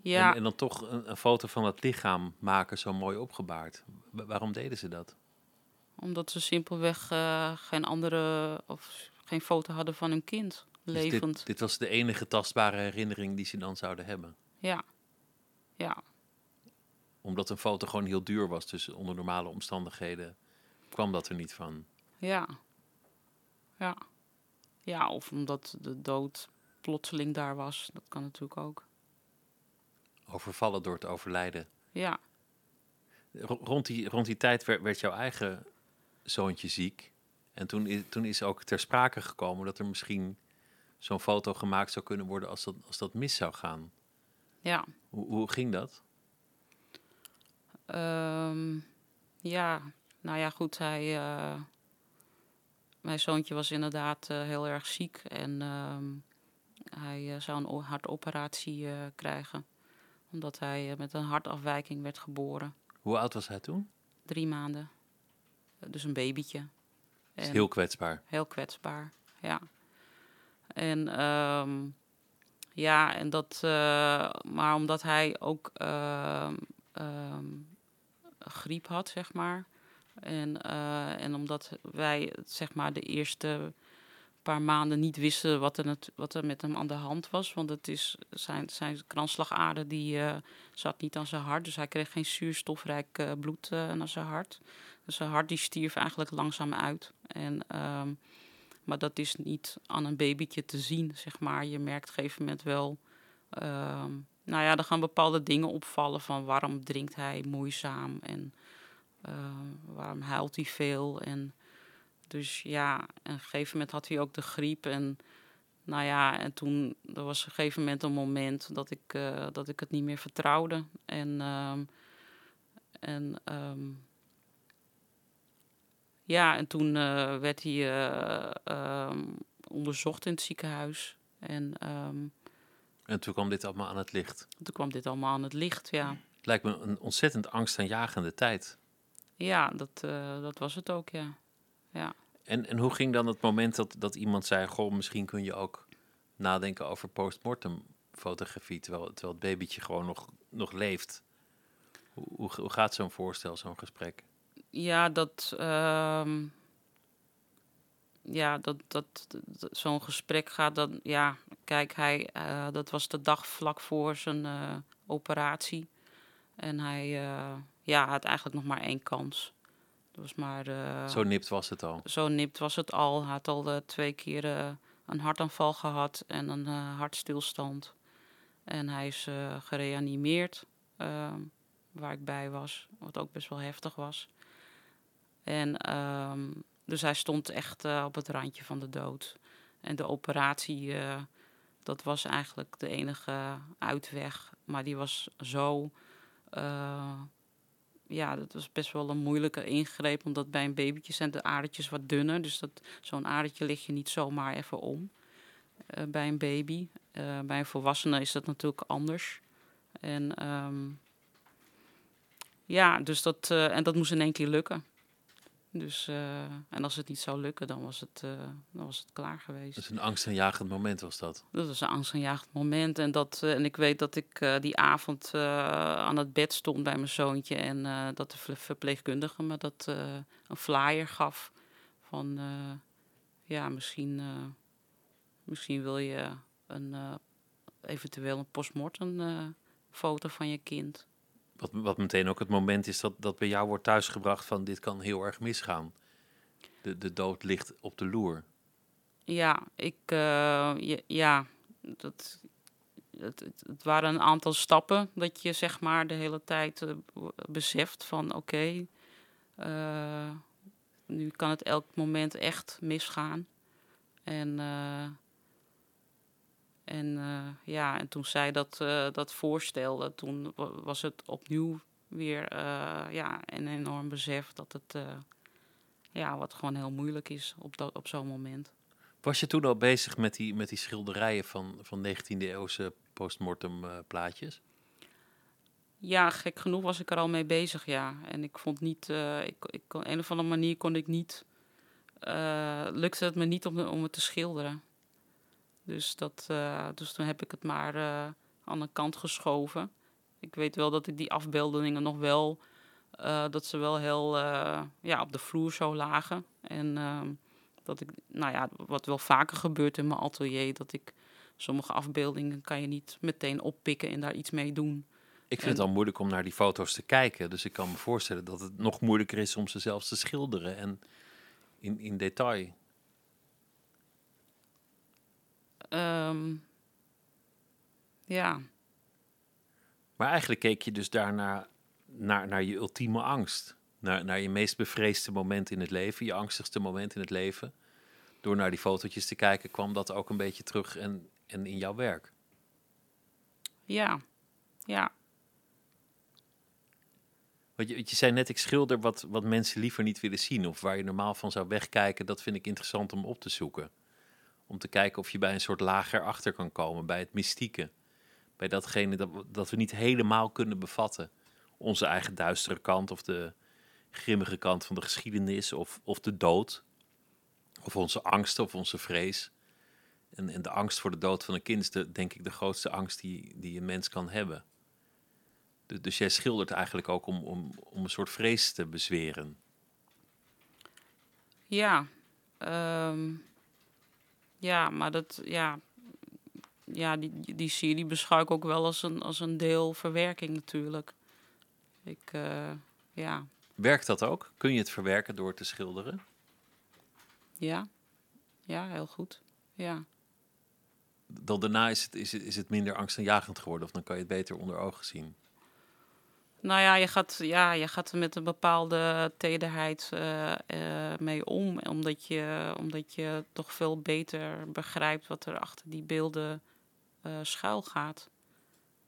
Ja, En, en dan toch een, een foto van het lichaam maken, zo mooi opgebaard. Wa- waarom deden ze dat? Omdat ze simpelweg eh, geen andere, of geen foto hadden van hun kind, Dus levend. dit, dit was de enige tastbare herinnering die ze dan zouden hebben. Ja. Ja, Omdat een foto gewoon heel duur was, dus onder normale omstandigheden kwam dat er niet van. ja. Ja. Ja, of omdat de dood plotseling daar was. Dat kan natuurlijk ook. Overvallen door het overlijden. Ja. Ro- Rond die, rond die tijd werd, werd jouw eigen zoontje ziek. En toen is, toen is ook ter sprake gekomen dat er misschien zo'n foto gemaakt zou kunnen worden als dat, als dat mis zou gaan. Ja. Hoe, hoe ging dat? Ehm, ja, nou ja, goed. Hij, eh, mijn zoontje was inderdaad eh, heel erg ziek. En ehm, hij eh, zou een hartoperatie krijgen. Omdat hij met een hartafwijking werd geboren. Hoe oud was hij toen? Drie maanden. Dus een babytje. En- heel kwetsbaar. Heel kwetsbaar, ja. En ehm, ja, en dat, eh, maar omdat hij ook ehm, ehm, griep had, zeg maar. En, eh, en omdat wij, zeg maar, de eerste paar maanden niet wisten wat er, wat er met hem aan de hand was. Want het is, zijn, zijn kransslagader die eh, zat niet aan zijn hart. Dus hij kreeg geen zuurstofrijk bloed naar zijn hart. Dus zijn hart die stierf eigenlijk langzaam uit. En, ehm, maar dat is niet aan een babytje te zien, zeg maar. Je merkt op een gegeven moment wel... ehm, nou ja, er gaan bepaalde dingen opvallen van waarom drinkt hij moeizaam en ehm, waarom huilt hij veel. En dus ja, op een gegeven moment had hij ook de griep en nou ja, en toen er was op een gegeven moment een moment dat ik, eh, dat ik het niet meer vertrouwde. En, en ja, en toen eh, werd hij eh, ehm, onderzocht in het ziekenhuis. En ehm, En toen kwam dit allemaal aan het licht. toen kwam dit allemaal aan het licht, ja. Het lijkt me een ontzettend angstaanjagende tijd. Ja, dat, eh, dat was het ook, ja. Ja. En, en hoe ging dan het moment dat, dat iemand zei: Goh, misschien kun je ook nadenken over postmortem fotografie, terwijl, terwijl het babytje gewoon nog, nog leeft? Hoe, hoe, hoe gaat zo'n voorstel, zo'n gesprek? Ja, dat. ehm, ja, dat, dat, dat- zo'n gesprek gaat dan. Ja, kijk, hij, eh, dat was de dag vlak voor zijn eh, operatie. En hij eh, ja, had eigenlijk nog maar één kans. Dat was maar. Zo nipt was het al. zo nipt was het al. Hij had al twee keer een hartaanval gehad en een hartstilstand. En hij is gereanimeerd, ehm, waar ik bij was, wat ook best wel heftig was. En ehm, dus hij stond echt eh, op het randje van de dood. En de operatie, eh, dat was eigenlijk de enige uitweg. Maar die was zo eh, ja, dat was best wel een moeilijke ingreep. Omdat bij een babytje zijn de adertjes wat dunner. Dus dat, zo'n adertje lig je niet zomaar even om bij een baby. Bij een volwassene is dat natuurlijk anders. En ehm, ja, dus dat, en dat moest in één keer lukken. Dus, eh, en als het niet zou lukken, dan was het, eh, dan was het klaar geweest. Dus een angstaanjagend moment was dat. Dat was een angstaanjagend moment. En, dat, eh, en ik weet dat ik die avond aan het bed stond bij mijn zoontje. En dat de ver- verpleegkundige me dat een flyer gaf. Van ja, misschien, misschien wil je een, eventueel een postmortem foto van je kind. Wat, wat meteen ook het moment is dat, dat bij jou wordt thuisgebracht van dit kan heel erg misgaan. De, de dood ligt op de loer. Ja, ik, eh, ja, dat, het, het, waren een aantal stappen dat je zeg maar de hele tijd eh, beseft van oké, eh, nu kan het elk moment echt misgaan. En, en eh, ja, en toen zij dat, eh, dat voorstelde, toen wa- was het opnieuw weer eh, ja, een enorm besef dat het ja, wat gewoon heel moeilijk is op, dat, op zo'n moment. Was je toen al bezig met die, met die schilderijen van, van 19e eeuwse postmortem plaatjes? Ja, gek genoeg was ik er al mee bezig, ja. En ik vond niet, ik, ik kon, een of andere manier kon ik niet, lukte het me niet om, om het te schilderen. Dus, dat, eh, dus toen heb ik het maar eh, aan de kant geschoven. Ik weet wel dat ik die afbeeldingen nog wel, eh, dat ze wel heel ja, op de vloer zo lagen. En ehm, dat ik, nou ja, wat wel vaker gebeurt in mijn atelier, dat ik sommige afbeeldingen kan je niet meteen oppikken en daar iets mee doen. Ik vind het al moeilijk om naar die foto's te kijken. Dus ik kan me voorstellen dat het nog moeilijker is om ze zelfs te schilderen en in, in detail. Ehm, ja, Maar eigenlijk keek je dus daarna naar, naar je ultieme angst. Naar, naar je meest bevreesde moment in het leven, je angstigste moment in het leven. Door naar die fotootjes te kijken, kwam dat ook een beetje terug en, en in jouw werk. ja, ja, Want je, je zei net, ik schilder wat, wat mensen liever niet willen zien. Of waar je normaal van zou wegkijken. Dat vind ik interessant om op te zoeken. Om te kijken of je bij een soort lager achter kan komen. Bij het mystieke. Bij datgene dat, dat we niet helemaal kunnen bevatten. Onze eigen duistere kant. Of de grimmige kant van de geschiedenis. Of, of de dood. Of onze angst of onze vrees. En, en de angst voor de dood van een kind is de, denk ik de grootste angst die, die een mens kan hebben. Dus, dus jij schildert eigenlijk ook om, om, om een soort vrees te bezweren. ja. Ehm, ja, maar dat, ja, ja die, die serie beschouw ik ook wel als een, als een deel verwerking natuurlijk. Ik, eh, ja, Werkt dat ook? Kun je het verwerken door te schilderen? ja, ja, heel goed. Ja. Dan daarna is het, is het, is het minder angstaanjagend geworden, of dan kan je het beter onder ogen zien. Nou ja, je gaat, ja, je gaat er met een bepaalde tederheid eh, eh, mee om. Omdat je, omdat je toch veel beter begrijpt wat er achter die beelden eh schuil gaat.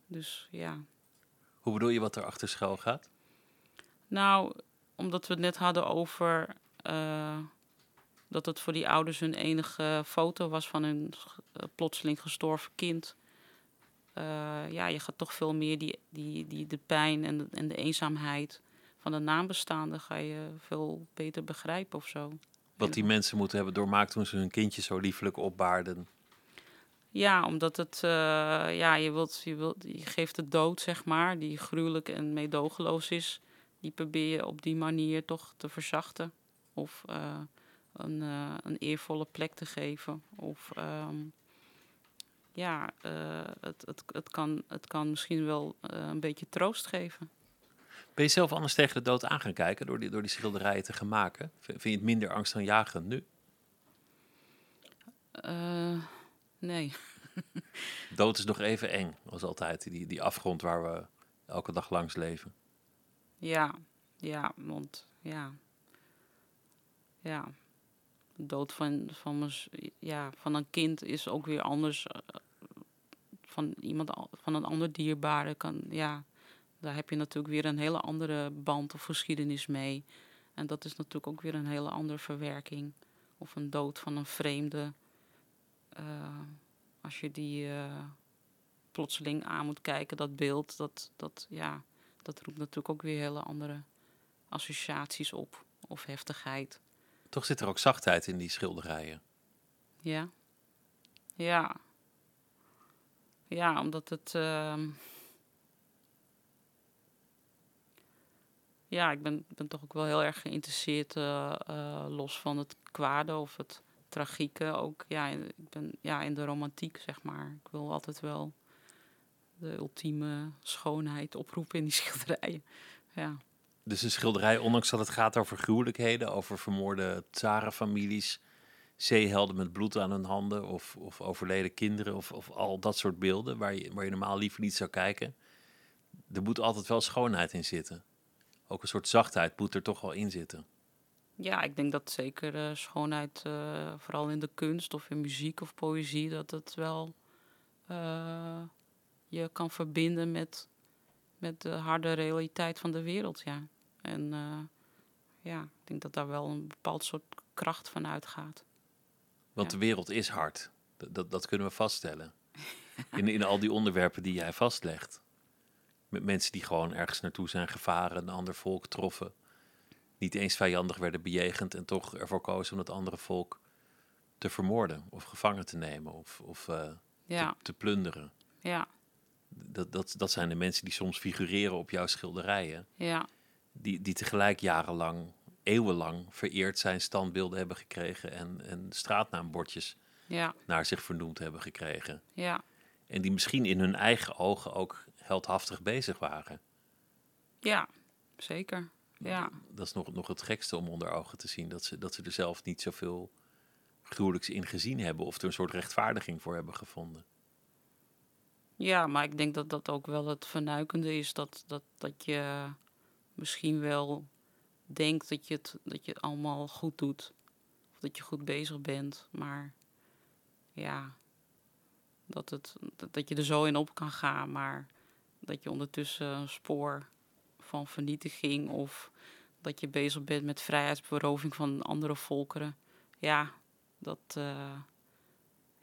Dus ja. Hoe bedoel je wat er achter schuil gaat? Nou, omdat we het net hadden over dat het voor die ouders hun enige foto was van hun plotseling gestorven kind. Eh, ja, je gaat toch veel meer die, die, die, de pijn en de, en de eenzaamheid van de nabestaanden ga je veel beter begrijpen of zo. Wat die mensen moeten hebben doormaakt toen ze hun kindje zo liefelijk opbaarden. Ja, omdat het, eh, ja, je, wilt, je, wilt, je geeft de dood, zeg maar, die gruwelijk en meedogenloos is. Die probeer je op die manier toch te verzachten. Of eh, een, een eervolle plek te geven. Of ehm, ja, eh, het, het, het, kan, het kan misschien wel eh, een beetje troost geven. Ben je zelf anders tegen de dood aan gaan kijken door die, door die schilderijen te gaan maken? Vind je het minder angstaanjagend nu? Eh, nee. Dood is nog even eng, als altijd. Die, die afgrond waar we elke dag langs leven. Ja, ja, want ja. Ja. De dood van, van, ja, van een kind is ook weer anders van iemand van een ander dierbare. Kan, ja, daar heb je natuurlijk weer een hele andere band of geschiedenis mee. En dat is natuurlijk ook weer een hele andere verwerking. Of een dood van een vreemde. eh, als je die eh, plotseling aan moet kijken, dat beeld, dat, dat, ja, dat roept natuurlijk ook weer hele andere associaties op. Of heftigheid. Toch zit er ook zachtheid in die schilderijen. Ja. Ja. Ja, omdat het. ehm, Ja, ik ben, ben toch ook wel heel erg geïnteresseerd, eh, eh, los van het kwade of het tragieke. Ook ja, ik ben ja, in de romantiek, zeg maar. Ik wil altijd wel de ultieme schoonheid oproepen in die schilderijen. Ja. Dus een schilderij, ondanks dat het gaat over gruwelijkheden, over vermoorde tsarenfamilies, zeehelden met bloed aan hun handen, of, of overleden kinderen, of, of al dat soort beelden waar je, waar je normaal liever niet zou kijken. Er moet altijd wel schoonheid in zitten. Ook een soort zachtheid moet er toch wel in zitten. Ja, ik denk dat zeker eh, schoonheid, eh, vooral in de kunst of in muziek of poëzie, dat het wel eh, je kan verbinden met, met de harde realiteit van de wereld. Ja. En ja, ik denk dat daar wel een bepaald soort kracht van uitgaat. Want Ja. de wereld is hard. Dat, dat, dat kunnen we vaststellen. In, in al die onderwerpen die jij vastlegt. Met mensen die gewoon ergens naartoe zijn gevaren, een ander volk troffen. Niet eens vijandig werden bejegend en toch ervoor kozen om het andere volk te vermoorden of gevangen te nemen of, of eh, Ja, te, te plunderen. ja, Dat, dat, dat zijn de mensen die soms figureren op jouw schilderijen. ja, Die, die tegelijk jarenlang eeuwenlang vereerd zijn, standbeelden hebben gekregen en, en straatnaambordjes Ja, naar zich vernoemd hebben gekregen. ja, En die misschien in hun eigen ogen ook heldhaftig bezig waren. ja, zeker. Ja, Dat is nog, nog het gekste om onder ogen te zien. Dat ze, dat ze er zelf niet zoveel gruwelijks in gezien hebben. Of er een soort rechtvaardiging voor hebben gevonden. ja, maar ik denk dat dat ook wel het vernuikende is. Dat, dat, dat je misschien wel denkt dat je, het, dat je allemaal goed doet. Of dat je goed bezig bent. Maar ja, dat, het, dat, dat je er zo in op kan gaan. Maar dat je ondertussen een spoor van vernietiging of dat je bezig bent met vrijheidsberoving van andere volkeren. Ja, dat, eh,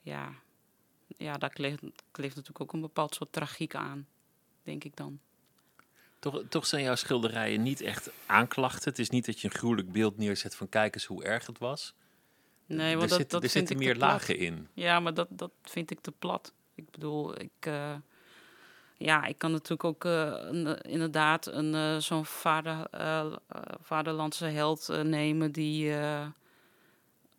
ja, ja, daar kleeft, kleeft natuurlijk ook een bepaald soort tragiek aan, denk ik dan. Toch, toch zijn jouw schilderijen niet echt aanklachten. Het is niet dat je een gruwelijk beeld neerzet van kijk eens hoe erg het was. Nee, er want dat, zitten, dat er vind zitten meer lagen in. Ja, maar dat, dat vind ik te plat. Ik bedoel, ik, eh, ja, ik kan natuurlijk ook eh, een, inderdaad een, eh, zo'n vader, eh, eh, vaderlandse held eh, nemen die, eh,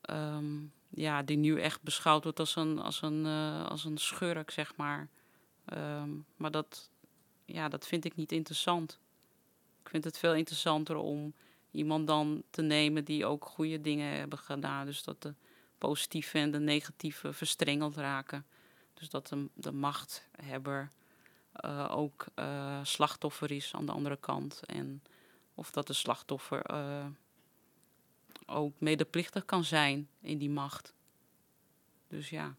ehm, ja, die nu echt beschouwd wordt als een, als een, eh, als een schurk, zeg maar. Ehm, maar dat, ja, dat vind ik niet interessant. Ik vind het veel interessanter om iemand dan te nemen die ook goede dingen hebben gedaan. Dus dat de positieve en de negatieve verstrengeld raken. Dus dat de, de machthebber eh, ook eh, slachtoffer is aan de andere kant. En of dat de slachtoffer eh, ook medeplichtig kan zijn in die macht. Dus ja,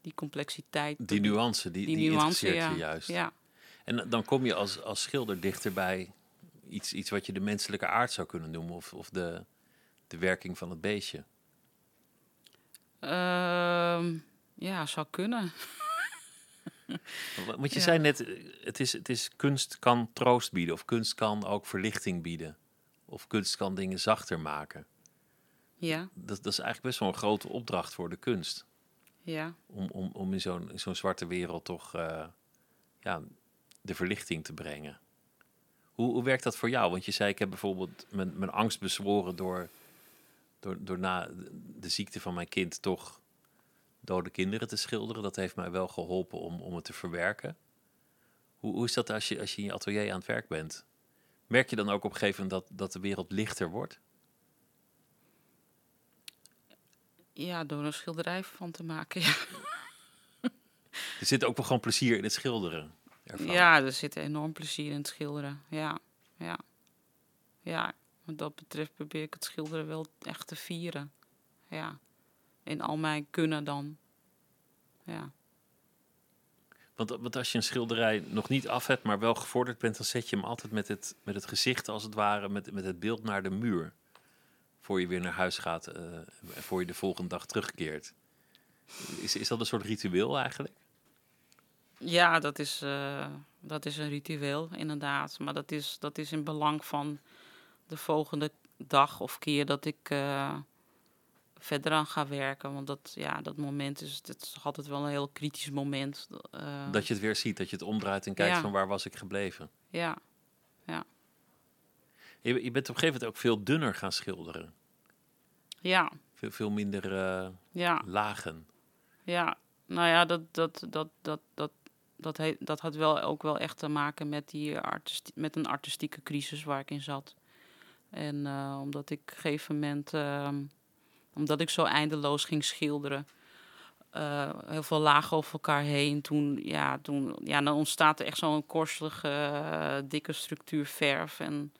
die complexiteit. Die nuance, die, die, die nuance, ja. juist. Ja, En dan kom je als, als schilder dichterbij iets, iets wat je de menselijke aard zou kunnen noemen. Of, of de, de werking van het beestje. Ehm, ja zou kunnen. Wa- Want je Ja. zei net, het is, het is kunst kan troost bieden. Of kunst kan ook verlichting bieden. Of kunst kan dingen zachter maken. Ja, Dat, dat is eigenlijk best wel een grote opdracht voor de kunst. ja. Om, om, om in zo'n zo'n zwarte wereld toch eh, ja, de verlichting te brengen. Hoe, hoe werkt dat voor jou? Want je zei, ik heb bijvoorbeeld mijn, mijn angst bezworen door, door, door na de ziekte van mijn kind toch dode kinderen te schilderen. Dat heeft mij wel geholpen om, om het te verwerken. Hoe, hoe is dat als je, als je in je atelier aan het werk bent? Merk je dan ook op een gegeven moment dat, dat de wereld lichter wordt? Ja, door een schilderij van te maken. Ja, Er zit ook wel gewoon plezier in het schilderen. Ervan. ja er zit enorm plezier in het schilderen. Ja, ja. Ja, wat dat betreft probeer ik het schilderen wel echt te vieren. Ja, in al mijn kunnen dan. Ja, Want, want als je een schilderij nog niet af hebt, maar wel gevorderd bent, dan zet je hem altijd met het, met het gezicht, als het ware, met, met het beeld naar de muur. Voor je weer naar huis gaat eh, en voor je de volgende dag terugkeert. Is, is dat een soort ritueel eigenlijk? Ja dat, is, eh, dat is een ritueel, inderdaad. Maar dat is, dat is in belang van de volgende dag of keer dat ik eh, verder aan ga werken. Want dat, ja, dat moment is, dat is altijd wel een heel kritisch moment. eh, Dat je het weer ziet, dat je het omdraait en kijkt Ja. van waar was ik gebleven. Ja, Je, je bent op een gegeven moment ook veel dunner gaan schilderen. ja, Veel, veel minder ja, lagen. ja. Nou ja, dat, dat, dat, dat, dat, dat, he- dat had wel ook wel echt te maken met, die artisti- met een artistieke crisis waar ik in zat. En eh, omdat ik op een gegeven moment, ehm, omdat ik zo eindeloos ging schilderen, eh, heel veel lagen over elkaar heen. Toen, ja, toen, ja, dan ontstaat er echt zo'n korselige, eh, dikke structuur verf. En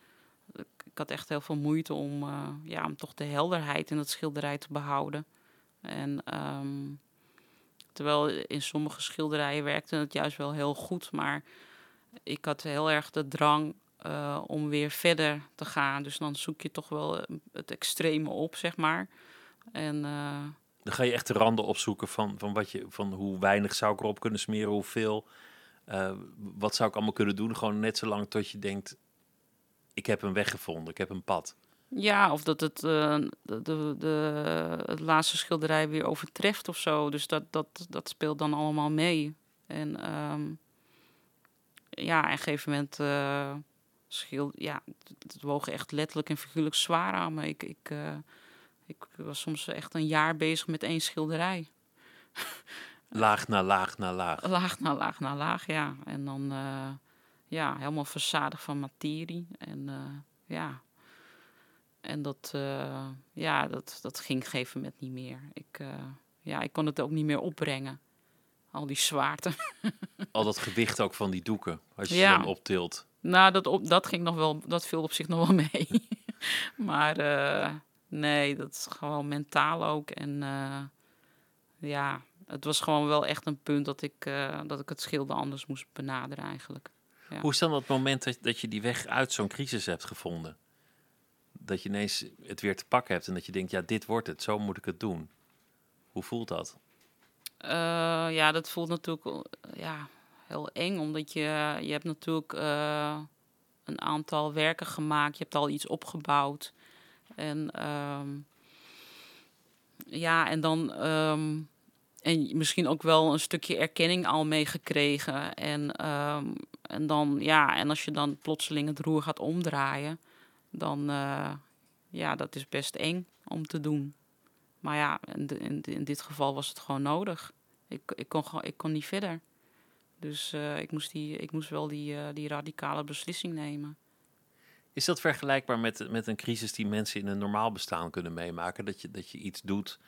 ik, had echt heel veel moeite om, ja, om toch de helderheid in het schilderij te behouden. En ehm, terwijl in sommige schilderijen werkte het juist wel heel goed, maar ik had heel erg de drang eh, om weer verder te gaan. Dus dan zoek je toch wel eh, het extreme op, zeg maar. En eh, Dan ga je echt de randen opzoeken van, van, wat je, van hoe weinig zou ik erop kunnen smeren, hoeveel. eh, wat zou ik allemaal kunnen doen? Gewoon net zo lang tot je denkt, ik heb een weg gevonden, ik heb een pad. Ja, of dat het eh, de, de, de, het laatste schilderij weer overtreft of zo. Dus dat, dat, dat speelt dan allemaal mee. En ehm, ja, op een gegeven moment, eh, schil, ja, het, het woog echt letterlijk en figuurlijk zwaar aan me. Ik, ik, eh, ik was soms echt een jaar bezig met één schilderij. Laag na laag na laag. Laag na laag na laag, ja. En dan ja, helemaal verzadigd van materie. En ja. En dat, eh, ja, dat, dat ging op een gegeven moment niet meer. Ik, eh, ja, ik kon het ook niet meer opbrengen. Al die zwaarte. Al dat gewicht ook van die doeken, als je Ja. ze dan optilt. nou, dat, op, dat ging nog wel, dat viel op zich nog wel mee. maar eh, nee, dat is gewoon mentaal ook. En ja, het was gewoon wel echt een punt dat ik, dat ik het schilder anders moest benaderen eigenlijk. Ja. Hoe is dan dat moment dat, dat je die weg uit zo'n crisis hebt gevonden? Dat je ineens het weer te pakken hebt en dat je denkt, ja, dit wordt het, zo moet ik het doen. Hoe voelt dat? Eh, ja, dat voelt natuurlijk wel, ja, heel eng, omdat je, je hebt natuurlijk eh, een aantal werken gemaakt, je hebt al iets opgebouwd. En ehm, ja, en dan ehm, en misschien ook wel een stukje erkenning al meegekregen. En, ehm, en dan, ja, en als je dan plotseling het roer gaat omdraaien, dan, eh, ja, dat is best eng om te doen. Maar ja, in, in, in dit geval was het gewoon nodig. Ik, ik, kon, ik kon niet verder. Dus eh, ik, moest die, ik moest wel die, eh, die radicale beslissing nemen. Is dat vergelijkbaar met, met een crisis die mensen in een normaal bestaan kunnen meemaken? Dat je, dat je iets doet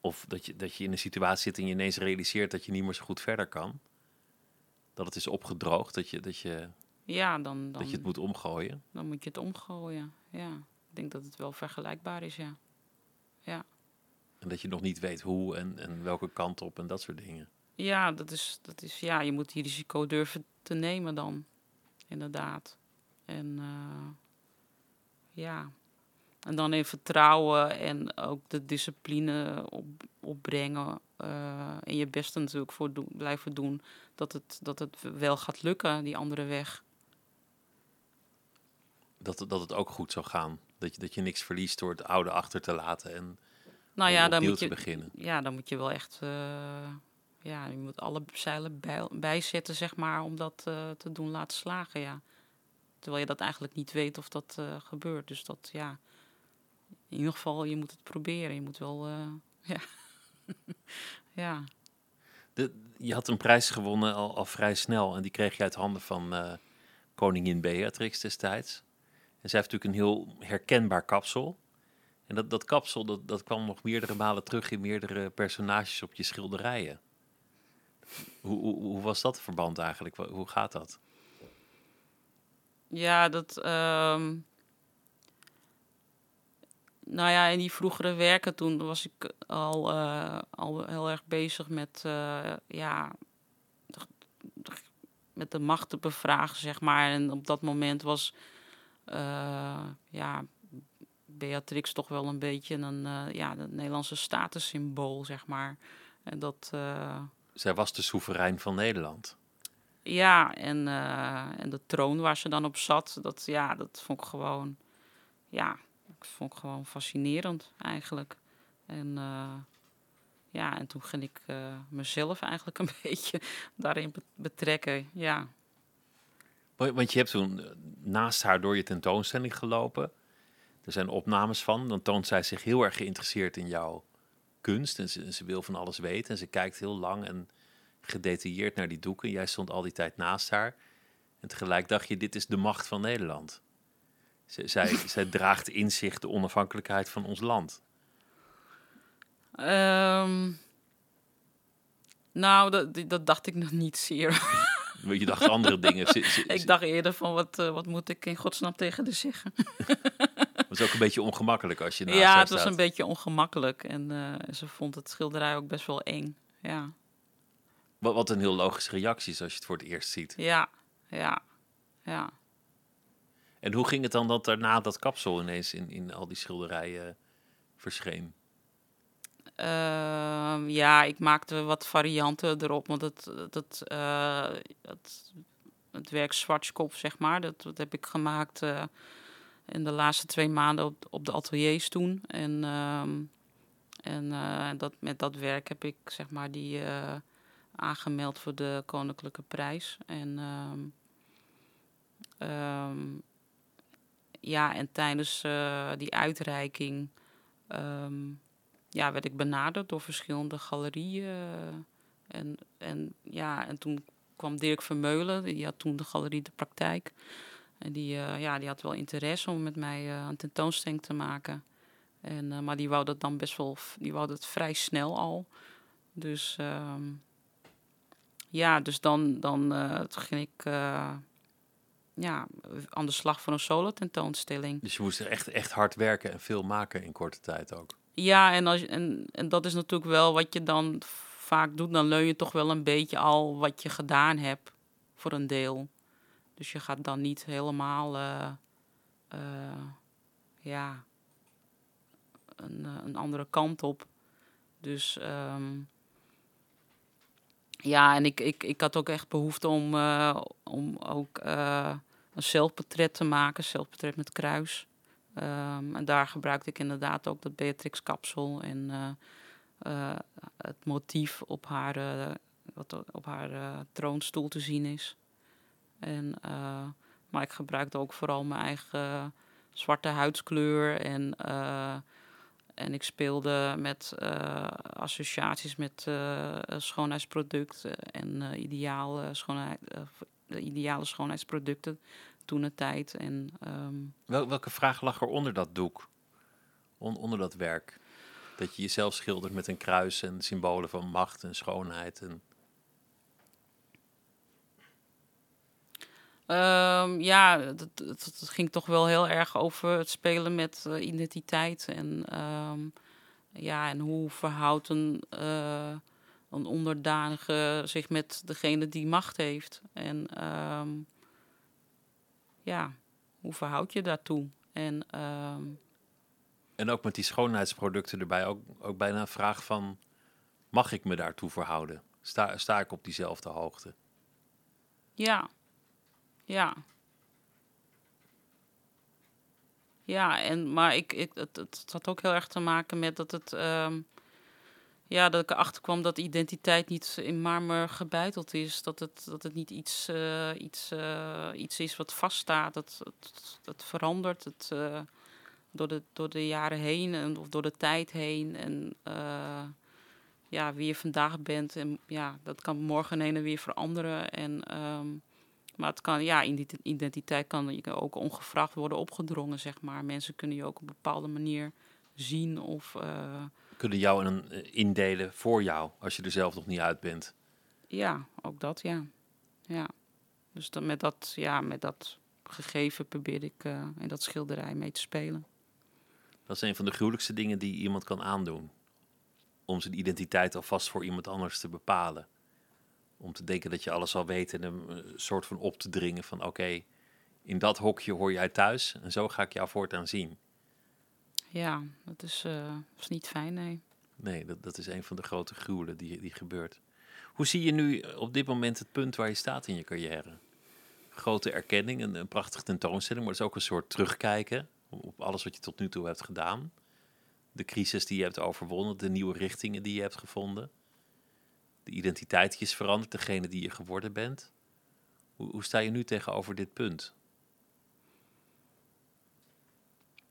of dat je, dat je in een situatie zit en je ineens realiseert dat je niet meer zo goed verder kan? Dat het is opgedroogd, dat je, dat je, Ja, dan, dan, dat je het moet omgooien? dan moet je het omgooien. Ja, ik denk dat het wel vergelijkbaar is, ja. Ja, En dat je nog niet weet hoe en, en welke kant op en dat soort dingen. ja, dat is, dat is, ja je moet die risico durven te nemen dan. Inderdaad. En eh, ja, en dan in vertrouwen en ook de discipline op, opbrengen. eh, en je best natuurlijk voor doen, blijven doen. Dat het, dat het wel gaat lukken, die andere weg. Dat, het- dat het ook goed zou gaan. Dat je, dat je niks verliest door het oude achter te laten en Nou ja, dan moet te je, beginnen. ja, dan moet je wel echt. eh, ja, je moet alle zeilen bij, bijzetten, zeg maar, om dat eh, te doen laten slagen. Ja. Terwijl je dat eigenlijk niet weet of dat eh, gebeurt. Dus dat, ja. In ieder geval, je moet het proberen. Je moet wel. ja. ja. De, je had een prijs gewonnen al, al vrij snel en die kreeg je uit handen van koningin Beatrix destijds. En zij heeft natuurlijk een heel herkenbaar kapsel. En dat, dat kapsel dat, dat kwam nog meerdere malen terug in meerdere personages op je schilderijen. Hoe, hoe, was dat verband eigenlijk? Hoe gaat dat? Ja, dat. ehm, nou ja, in die vroegere werken toen was ik al, eh, al heel erg bezig met. eh, ja. met de macht te bevragen, zeg maar. En op dat moment was. Eh, ja. Beatrix toch wel een beetje een. eh, ja, de Nederlandse statussymbool, zeg maar. En dat. eh, Zij was de soeverein van Nederland. ja, en, en de troon waar ze dan op zat, dat, ja, dat vond ik gewoon, ja, ik vond ik gewoon fascinerend eigenlijk. En ja, en toen ging ik mezelf eigenlijk een beetje daarin be- betrekken. Ja, Want je hebt toen eh, naast haar door je tentoonstelling gelopen. Er zijn opnames van. Dan toont zij zich heel erg geïnteresseerd in jouw kunst. En ze, ze wil van alles weten. En ze kijkt heel lang en gedetailleerd naar die doeken. Jij stond al die tijd naast haar. En tegelijk dacht je, dit is de macht van Nederland. Zij, zij, zij draagt in zich de onafhankelijkheid van ons land. Ehm, nou, dat, dat dacht ik nog niet zeer. Want je dacht andere dingen. Ik dacht eerder van, wat, eh, wat moet ik in godsnaam tegen de zeggen? Het was ook een beetje ongemakkelijk als je naast Ja, het was staat. een beetje ongemakkelijk. En eh, ze vond het schilderij ook best wel eng. Ja, Wat, wat een heel logische reactie is als je het voor het eerst ziet. ja, ja, ja. En hoe ging het dan dat daarna dat kapsel ineens in, in al die schilderijen verscheen? Ehm, ja, ik maakte wat varianten erop. Want het, het, eh, het, werk Zwartskop, zeg maar, dat, dat heb ik gemaakt eh, in de laatste twee maanden op, op de ateliers toen. En, ehm, en eh, dat, met dat werk heb ik zeg maar die aangemeld voor de Koninklijke Prijs. En, ehm, ja, en tijdens die uitreiking ja, werd ik benaderd door verschillende galerieën. eh, en, en, ja, en toen kwam Dirk Vermeulen, die had toen de galerie De Praktijk. En die, eh, ja, die had wel interesse om met mij eh, een tentoonstelling te maken. En, maar die wou dat dan best wel, die wou dat vrij snel al. Dus ehm, ja, dus dan, dan ging ik ja, aan de slag voor een solo tentoonstelling. Dus je moest er echt, echt hard werken en veel maken in korte tijd ook. Ja, en, als, en, en dat is natuurlijk wel wat je dan vaak doet. Dan leun je toch wel een beetje al wat je gedaan hebt voor een deel. Dus je gaat dan niet helemaal, eh, eh, ja, een, eh, een andere kant op. Dus ehm, ja, en ik, ik, ik had ook echt behoefte om, om ook een zelfportret te maken, zelfportret met kruis. Ehm, en daar gebruikte ik inderdaad ook dat Beatrix kapsel en eh, eh, het motief op haar, eh, wat op haar troonstoel te zien is. En, maar ik gebruikte ook vooral mijn eigen zwarte huidskleur en, en ik speelde met associaties met schoonheidsproducten en ideale, schoonheid, de ideale schoonheidsproducten toen de tijd. En ehm, Wel, welke vraag lag er onder dat doek? On- onder dat werk? Dat je jezelf schildert met een kruis en symbolen van macht en schoonheid. En... Ehm, ja, dat, dat, dat ging toch wel heel erg over het spelen met eh, identiteit. En, ehm, ja, en hoe verhoudt een, eh, een onderdanige zich met degene die macht heeft. En ehm, ja, hoe verhoud je daartoe? En ehm, en ook met die schoonheidsproducten erbij ook, ook bijna een vraag van... Mag ik me daartoe verhouden? Sta, sta ik op diezelfde hoogte? Ja. Ja. Ja, en, maar ik, ik, het, het had ook heel erg te maken met dat het... ehm, ja, dat ik erachter kwam dat identiteit niet in marmer gebeiteld is. Dat het, dat het niet iets, eh, iets, eh, iets is wat vaststaat. Dat het verandert het, eh, door, de, door de jaren heen en, of door de tijd heen. En ja, wie je vandaag bent. En ja, dat kan morgen heen en weer veranderen. En, ehm, maar het kan, ja, identi- identiteit kan je ook ongevraagd worden opgedrongen, zeg maar. Mensen kunnen je ook op een bepaalde manier zien of... eh, Kunnen jou een, eh, indelen voor jou, als je er zelf nog niet uit bent? Ja, ook dat, ja. ja. Dus dan met, dat, ja, met dat gegeven probeerde ik eh, in dat schilderij mee te spelen. Dat is een van de gruwelijkste dingen die iemand kan aandoen. Om zijn identiteit alvast voor iemand anders te bepalen. Om te denken dat je alles al weet en hem een soort van op te dringen van oké, in dat hokje hoor jij thuis en zo ga ik jou voortaan zien. Ja, dat is, eh, is niet fijn, nee. Nee, dat, dat is een van de grote gruwelen die, die gebeurt. Hoe zie je nu op dit moment het punt waar je staat in je carrière? Grote erkenning, een, een prachtige tentoonstelling, maar het is ook een soort terugkijken op alles wat je tot nu toe hebt gedaan. De crisis die je hebt overwonnen, de nieuwe richtingen die je hebt gevonden. De identiteit die is veranderd, degene die je geworden bent. Hoe, hoe sta je nu tegenover dit punt?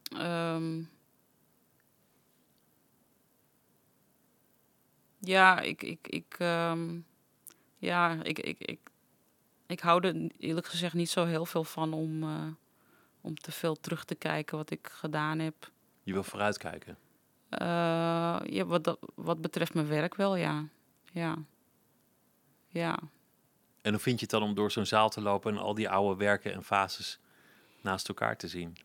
Ehm, ja, ik, ik, ik, ehm, ja, ik, ik, ik, ik hou er eerlijk gezegd niet zo heel veel van om, eh, om te veel terug te kijken wat ik gedaan heb. Je wil vooruitkijken. Eh, ja, wat, wat betreft mijn werk wel, ja. Ja. Ja. En hoe vind je het dan om door zo'n zaal te lopen en al die oude werken en fases naast elkaar te zien?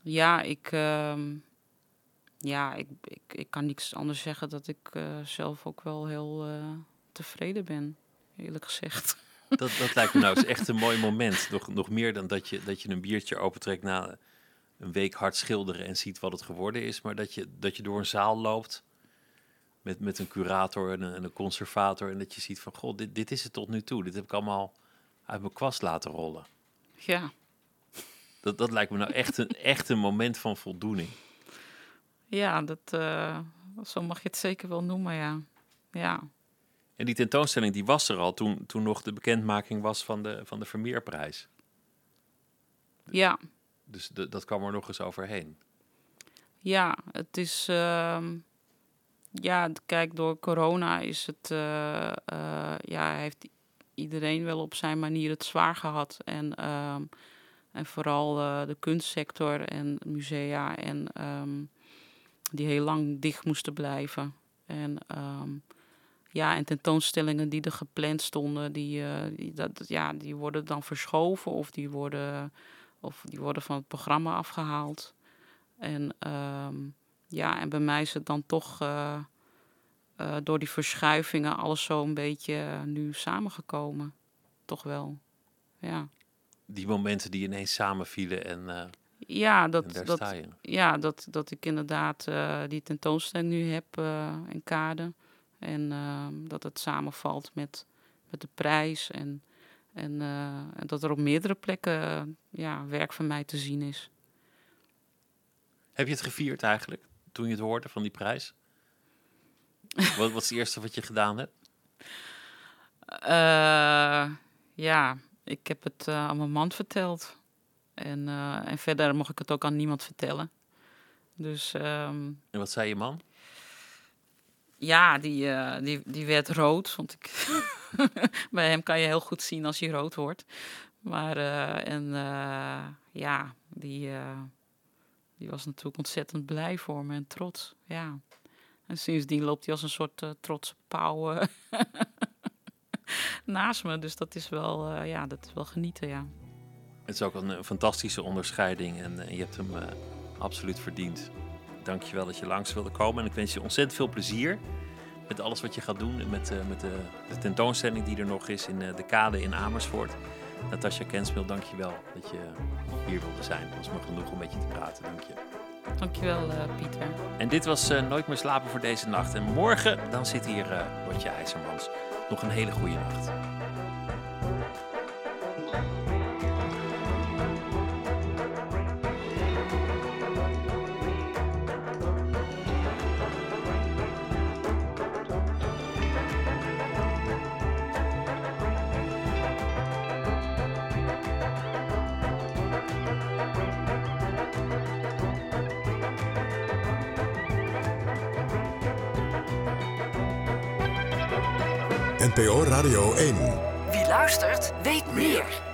Ja, ik, ehm, ja, ik, ik, ik kan niks anders zeggen dat ik eh, zelf ook wel heel eh, tevreden ben, eerlijk gezegd. Dat, dat lijkt me nou eens echt een mooi moment. Nog, nog meer dan dat je, dat je een biertje opentrekt na een week hard schilderen en ziet wat het geworden is. Maar dat je, dat je door een zaal loopt met, met een curator en een, en een conservator. En dat je ziet van, god, dit, dit is het tot nu toe. Dit heb ik allemaal uit mijn kwast laten rollen. Ja, Dat, dat lijkt me nou echt een, echt een moment van voldoening. Ja dat, eh, zo mag je het zeker wel noemen, ja. Ja, En die tentoonstelling die was er al toen, toen nog de bekendmaking was van de, van de Vermeerprijs. Ja, Dus de- dat kwam er nog eens overheen. ja, het is. ehm, ja, kijk, door corona is het. eh, ja, heeft iedereen wel op zijn manier het zwaar gehad. En, ehm, en vooral de kunstsector en musea. En ehm, die heel lang dicht moesten blijven. En. ehm, ja, en tentoonstellingen die er gepland stonden, die, eh, dat, ja, die worden dan verschoven of die worden, of die worden van het programma afgehaald. En ehm, ja, en bij mij is het dan toch eh, eh, door die verschuivingen alles zo een beetje nu samengekomen. Toch wel. Ja, Die momenten die ineens samenvielen en, ja, dat, dat, ja dat, dat ik inderdaad eh, die tentoonstelling nu heb eh, in Kade. En ehm, dat het samenvalt met, met de prijs. En, en, eh, en dat er op meerdere plekken ja, werk van mij te zien is. Heb je het gevierd eigenlijk, toen je het hoorde van die prijs? wat was het eerste wat je gedaan hebt? Ja, ik heb het aan mijn man verteld. En, eh, en verder mocht ik het ook aan niemand vertellen. Dus ehm, En wat zei je man? ja, die, eh, die, die werd rood. Want ik bij hem kan je heel goed zien als hij rood wordt. Maar eh, en ja, die, die was natuurlijk ontzettend blij voor me en trots. Ja. En sindsdien loopt hij als een soort trotse pauw naast me. Dus dat is wel, ja, dat is wel genieten, ja. Het is ook een, eh, fantastische onderscheiding en eh, je hebt hem eh, absoluut verdiend. Dank je wel dat je langs wilde komen en ik wens je ontzettend veel plezier met alles wat je gaat doen. en Met, eh, met de, de tentoonstelling die er nog is in de kade in Amersfoort. Natasja Kensmil, dank je wel dat je hier wilde zijn. Het was me genoeg om met je te praten, dank je. Dankjewel, eh Pieter. En dit was Nooit meer slapen voor deze nacht. En morgen dan zit hier eh Lotje IJzermans. Nog een hele goede nacht. Radio 1. Wie luistert, weet meer.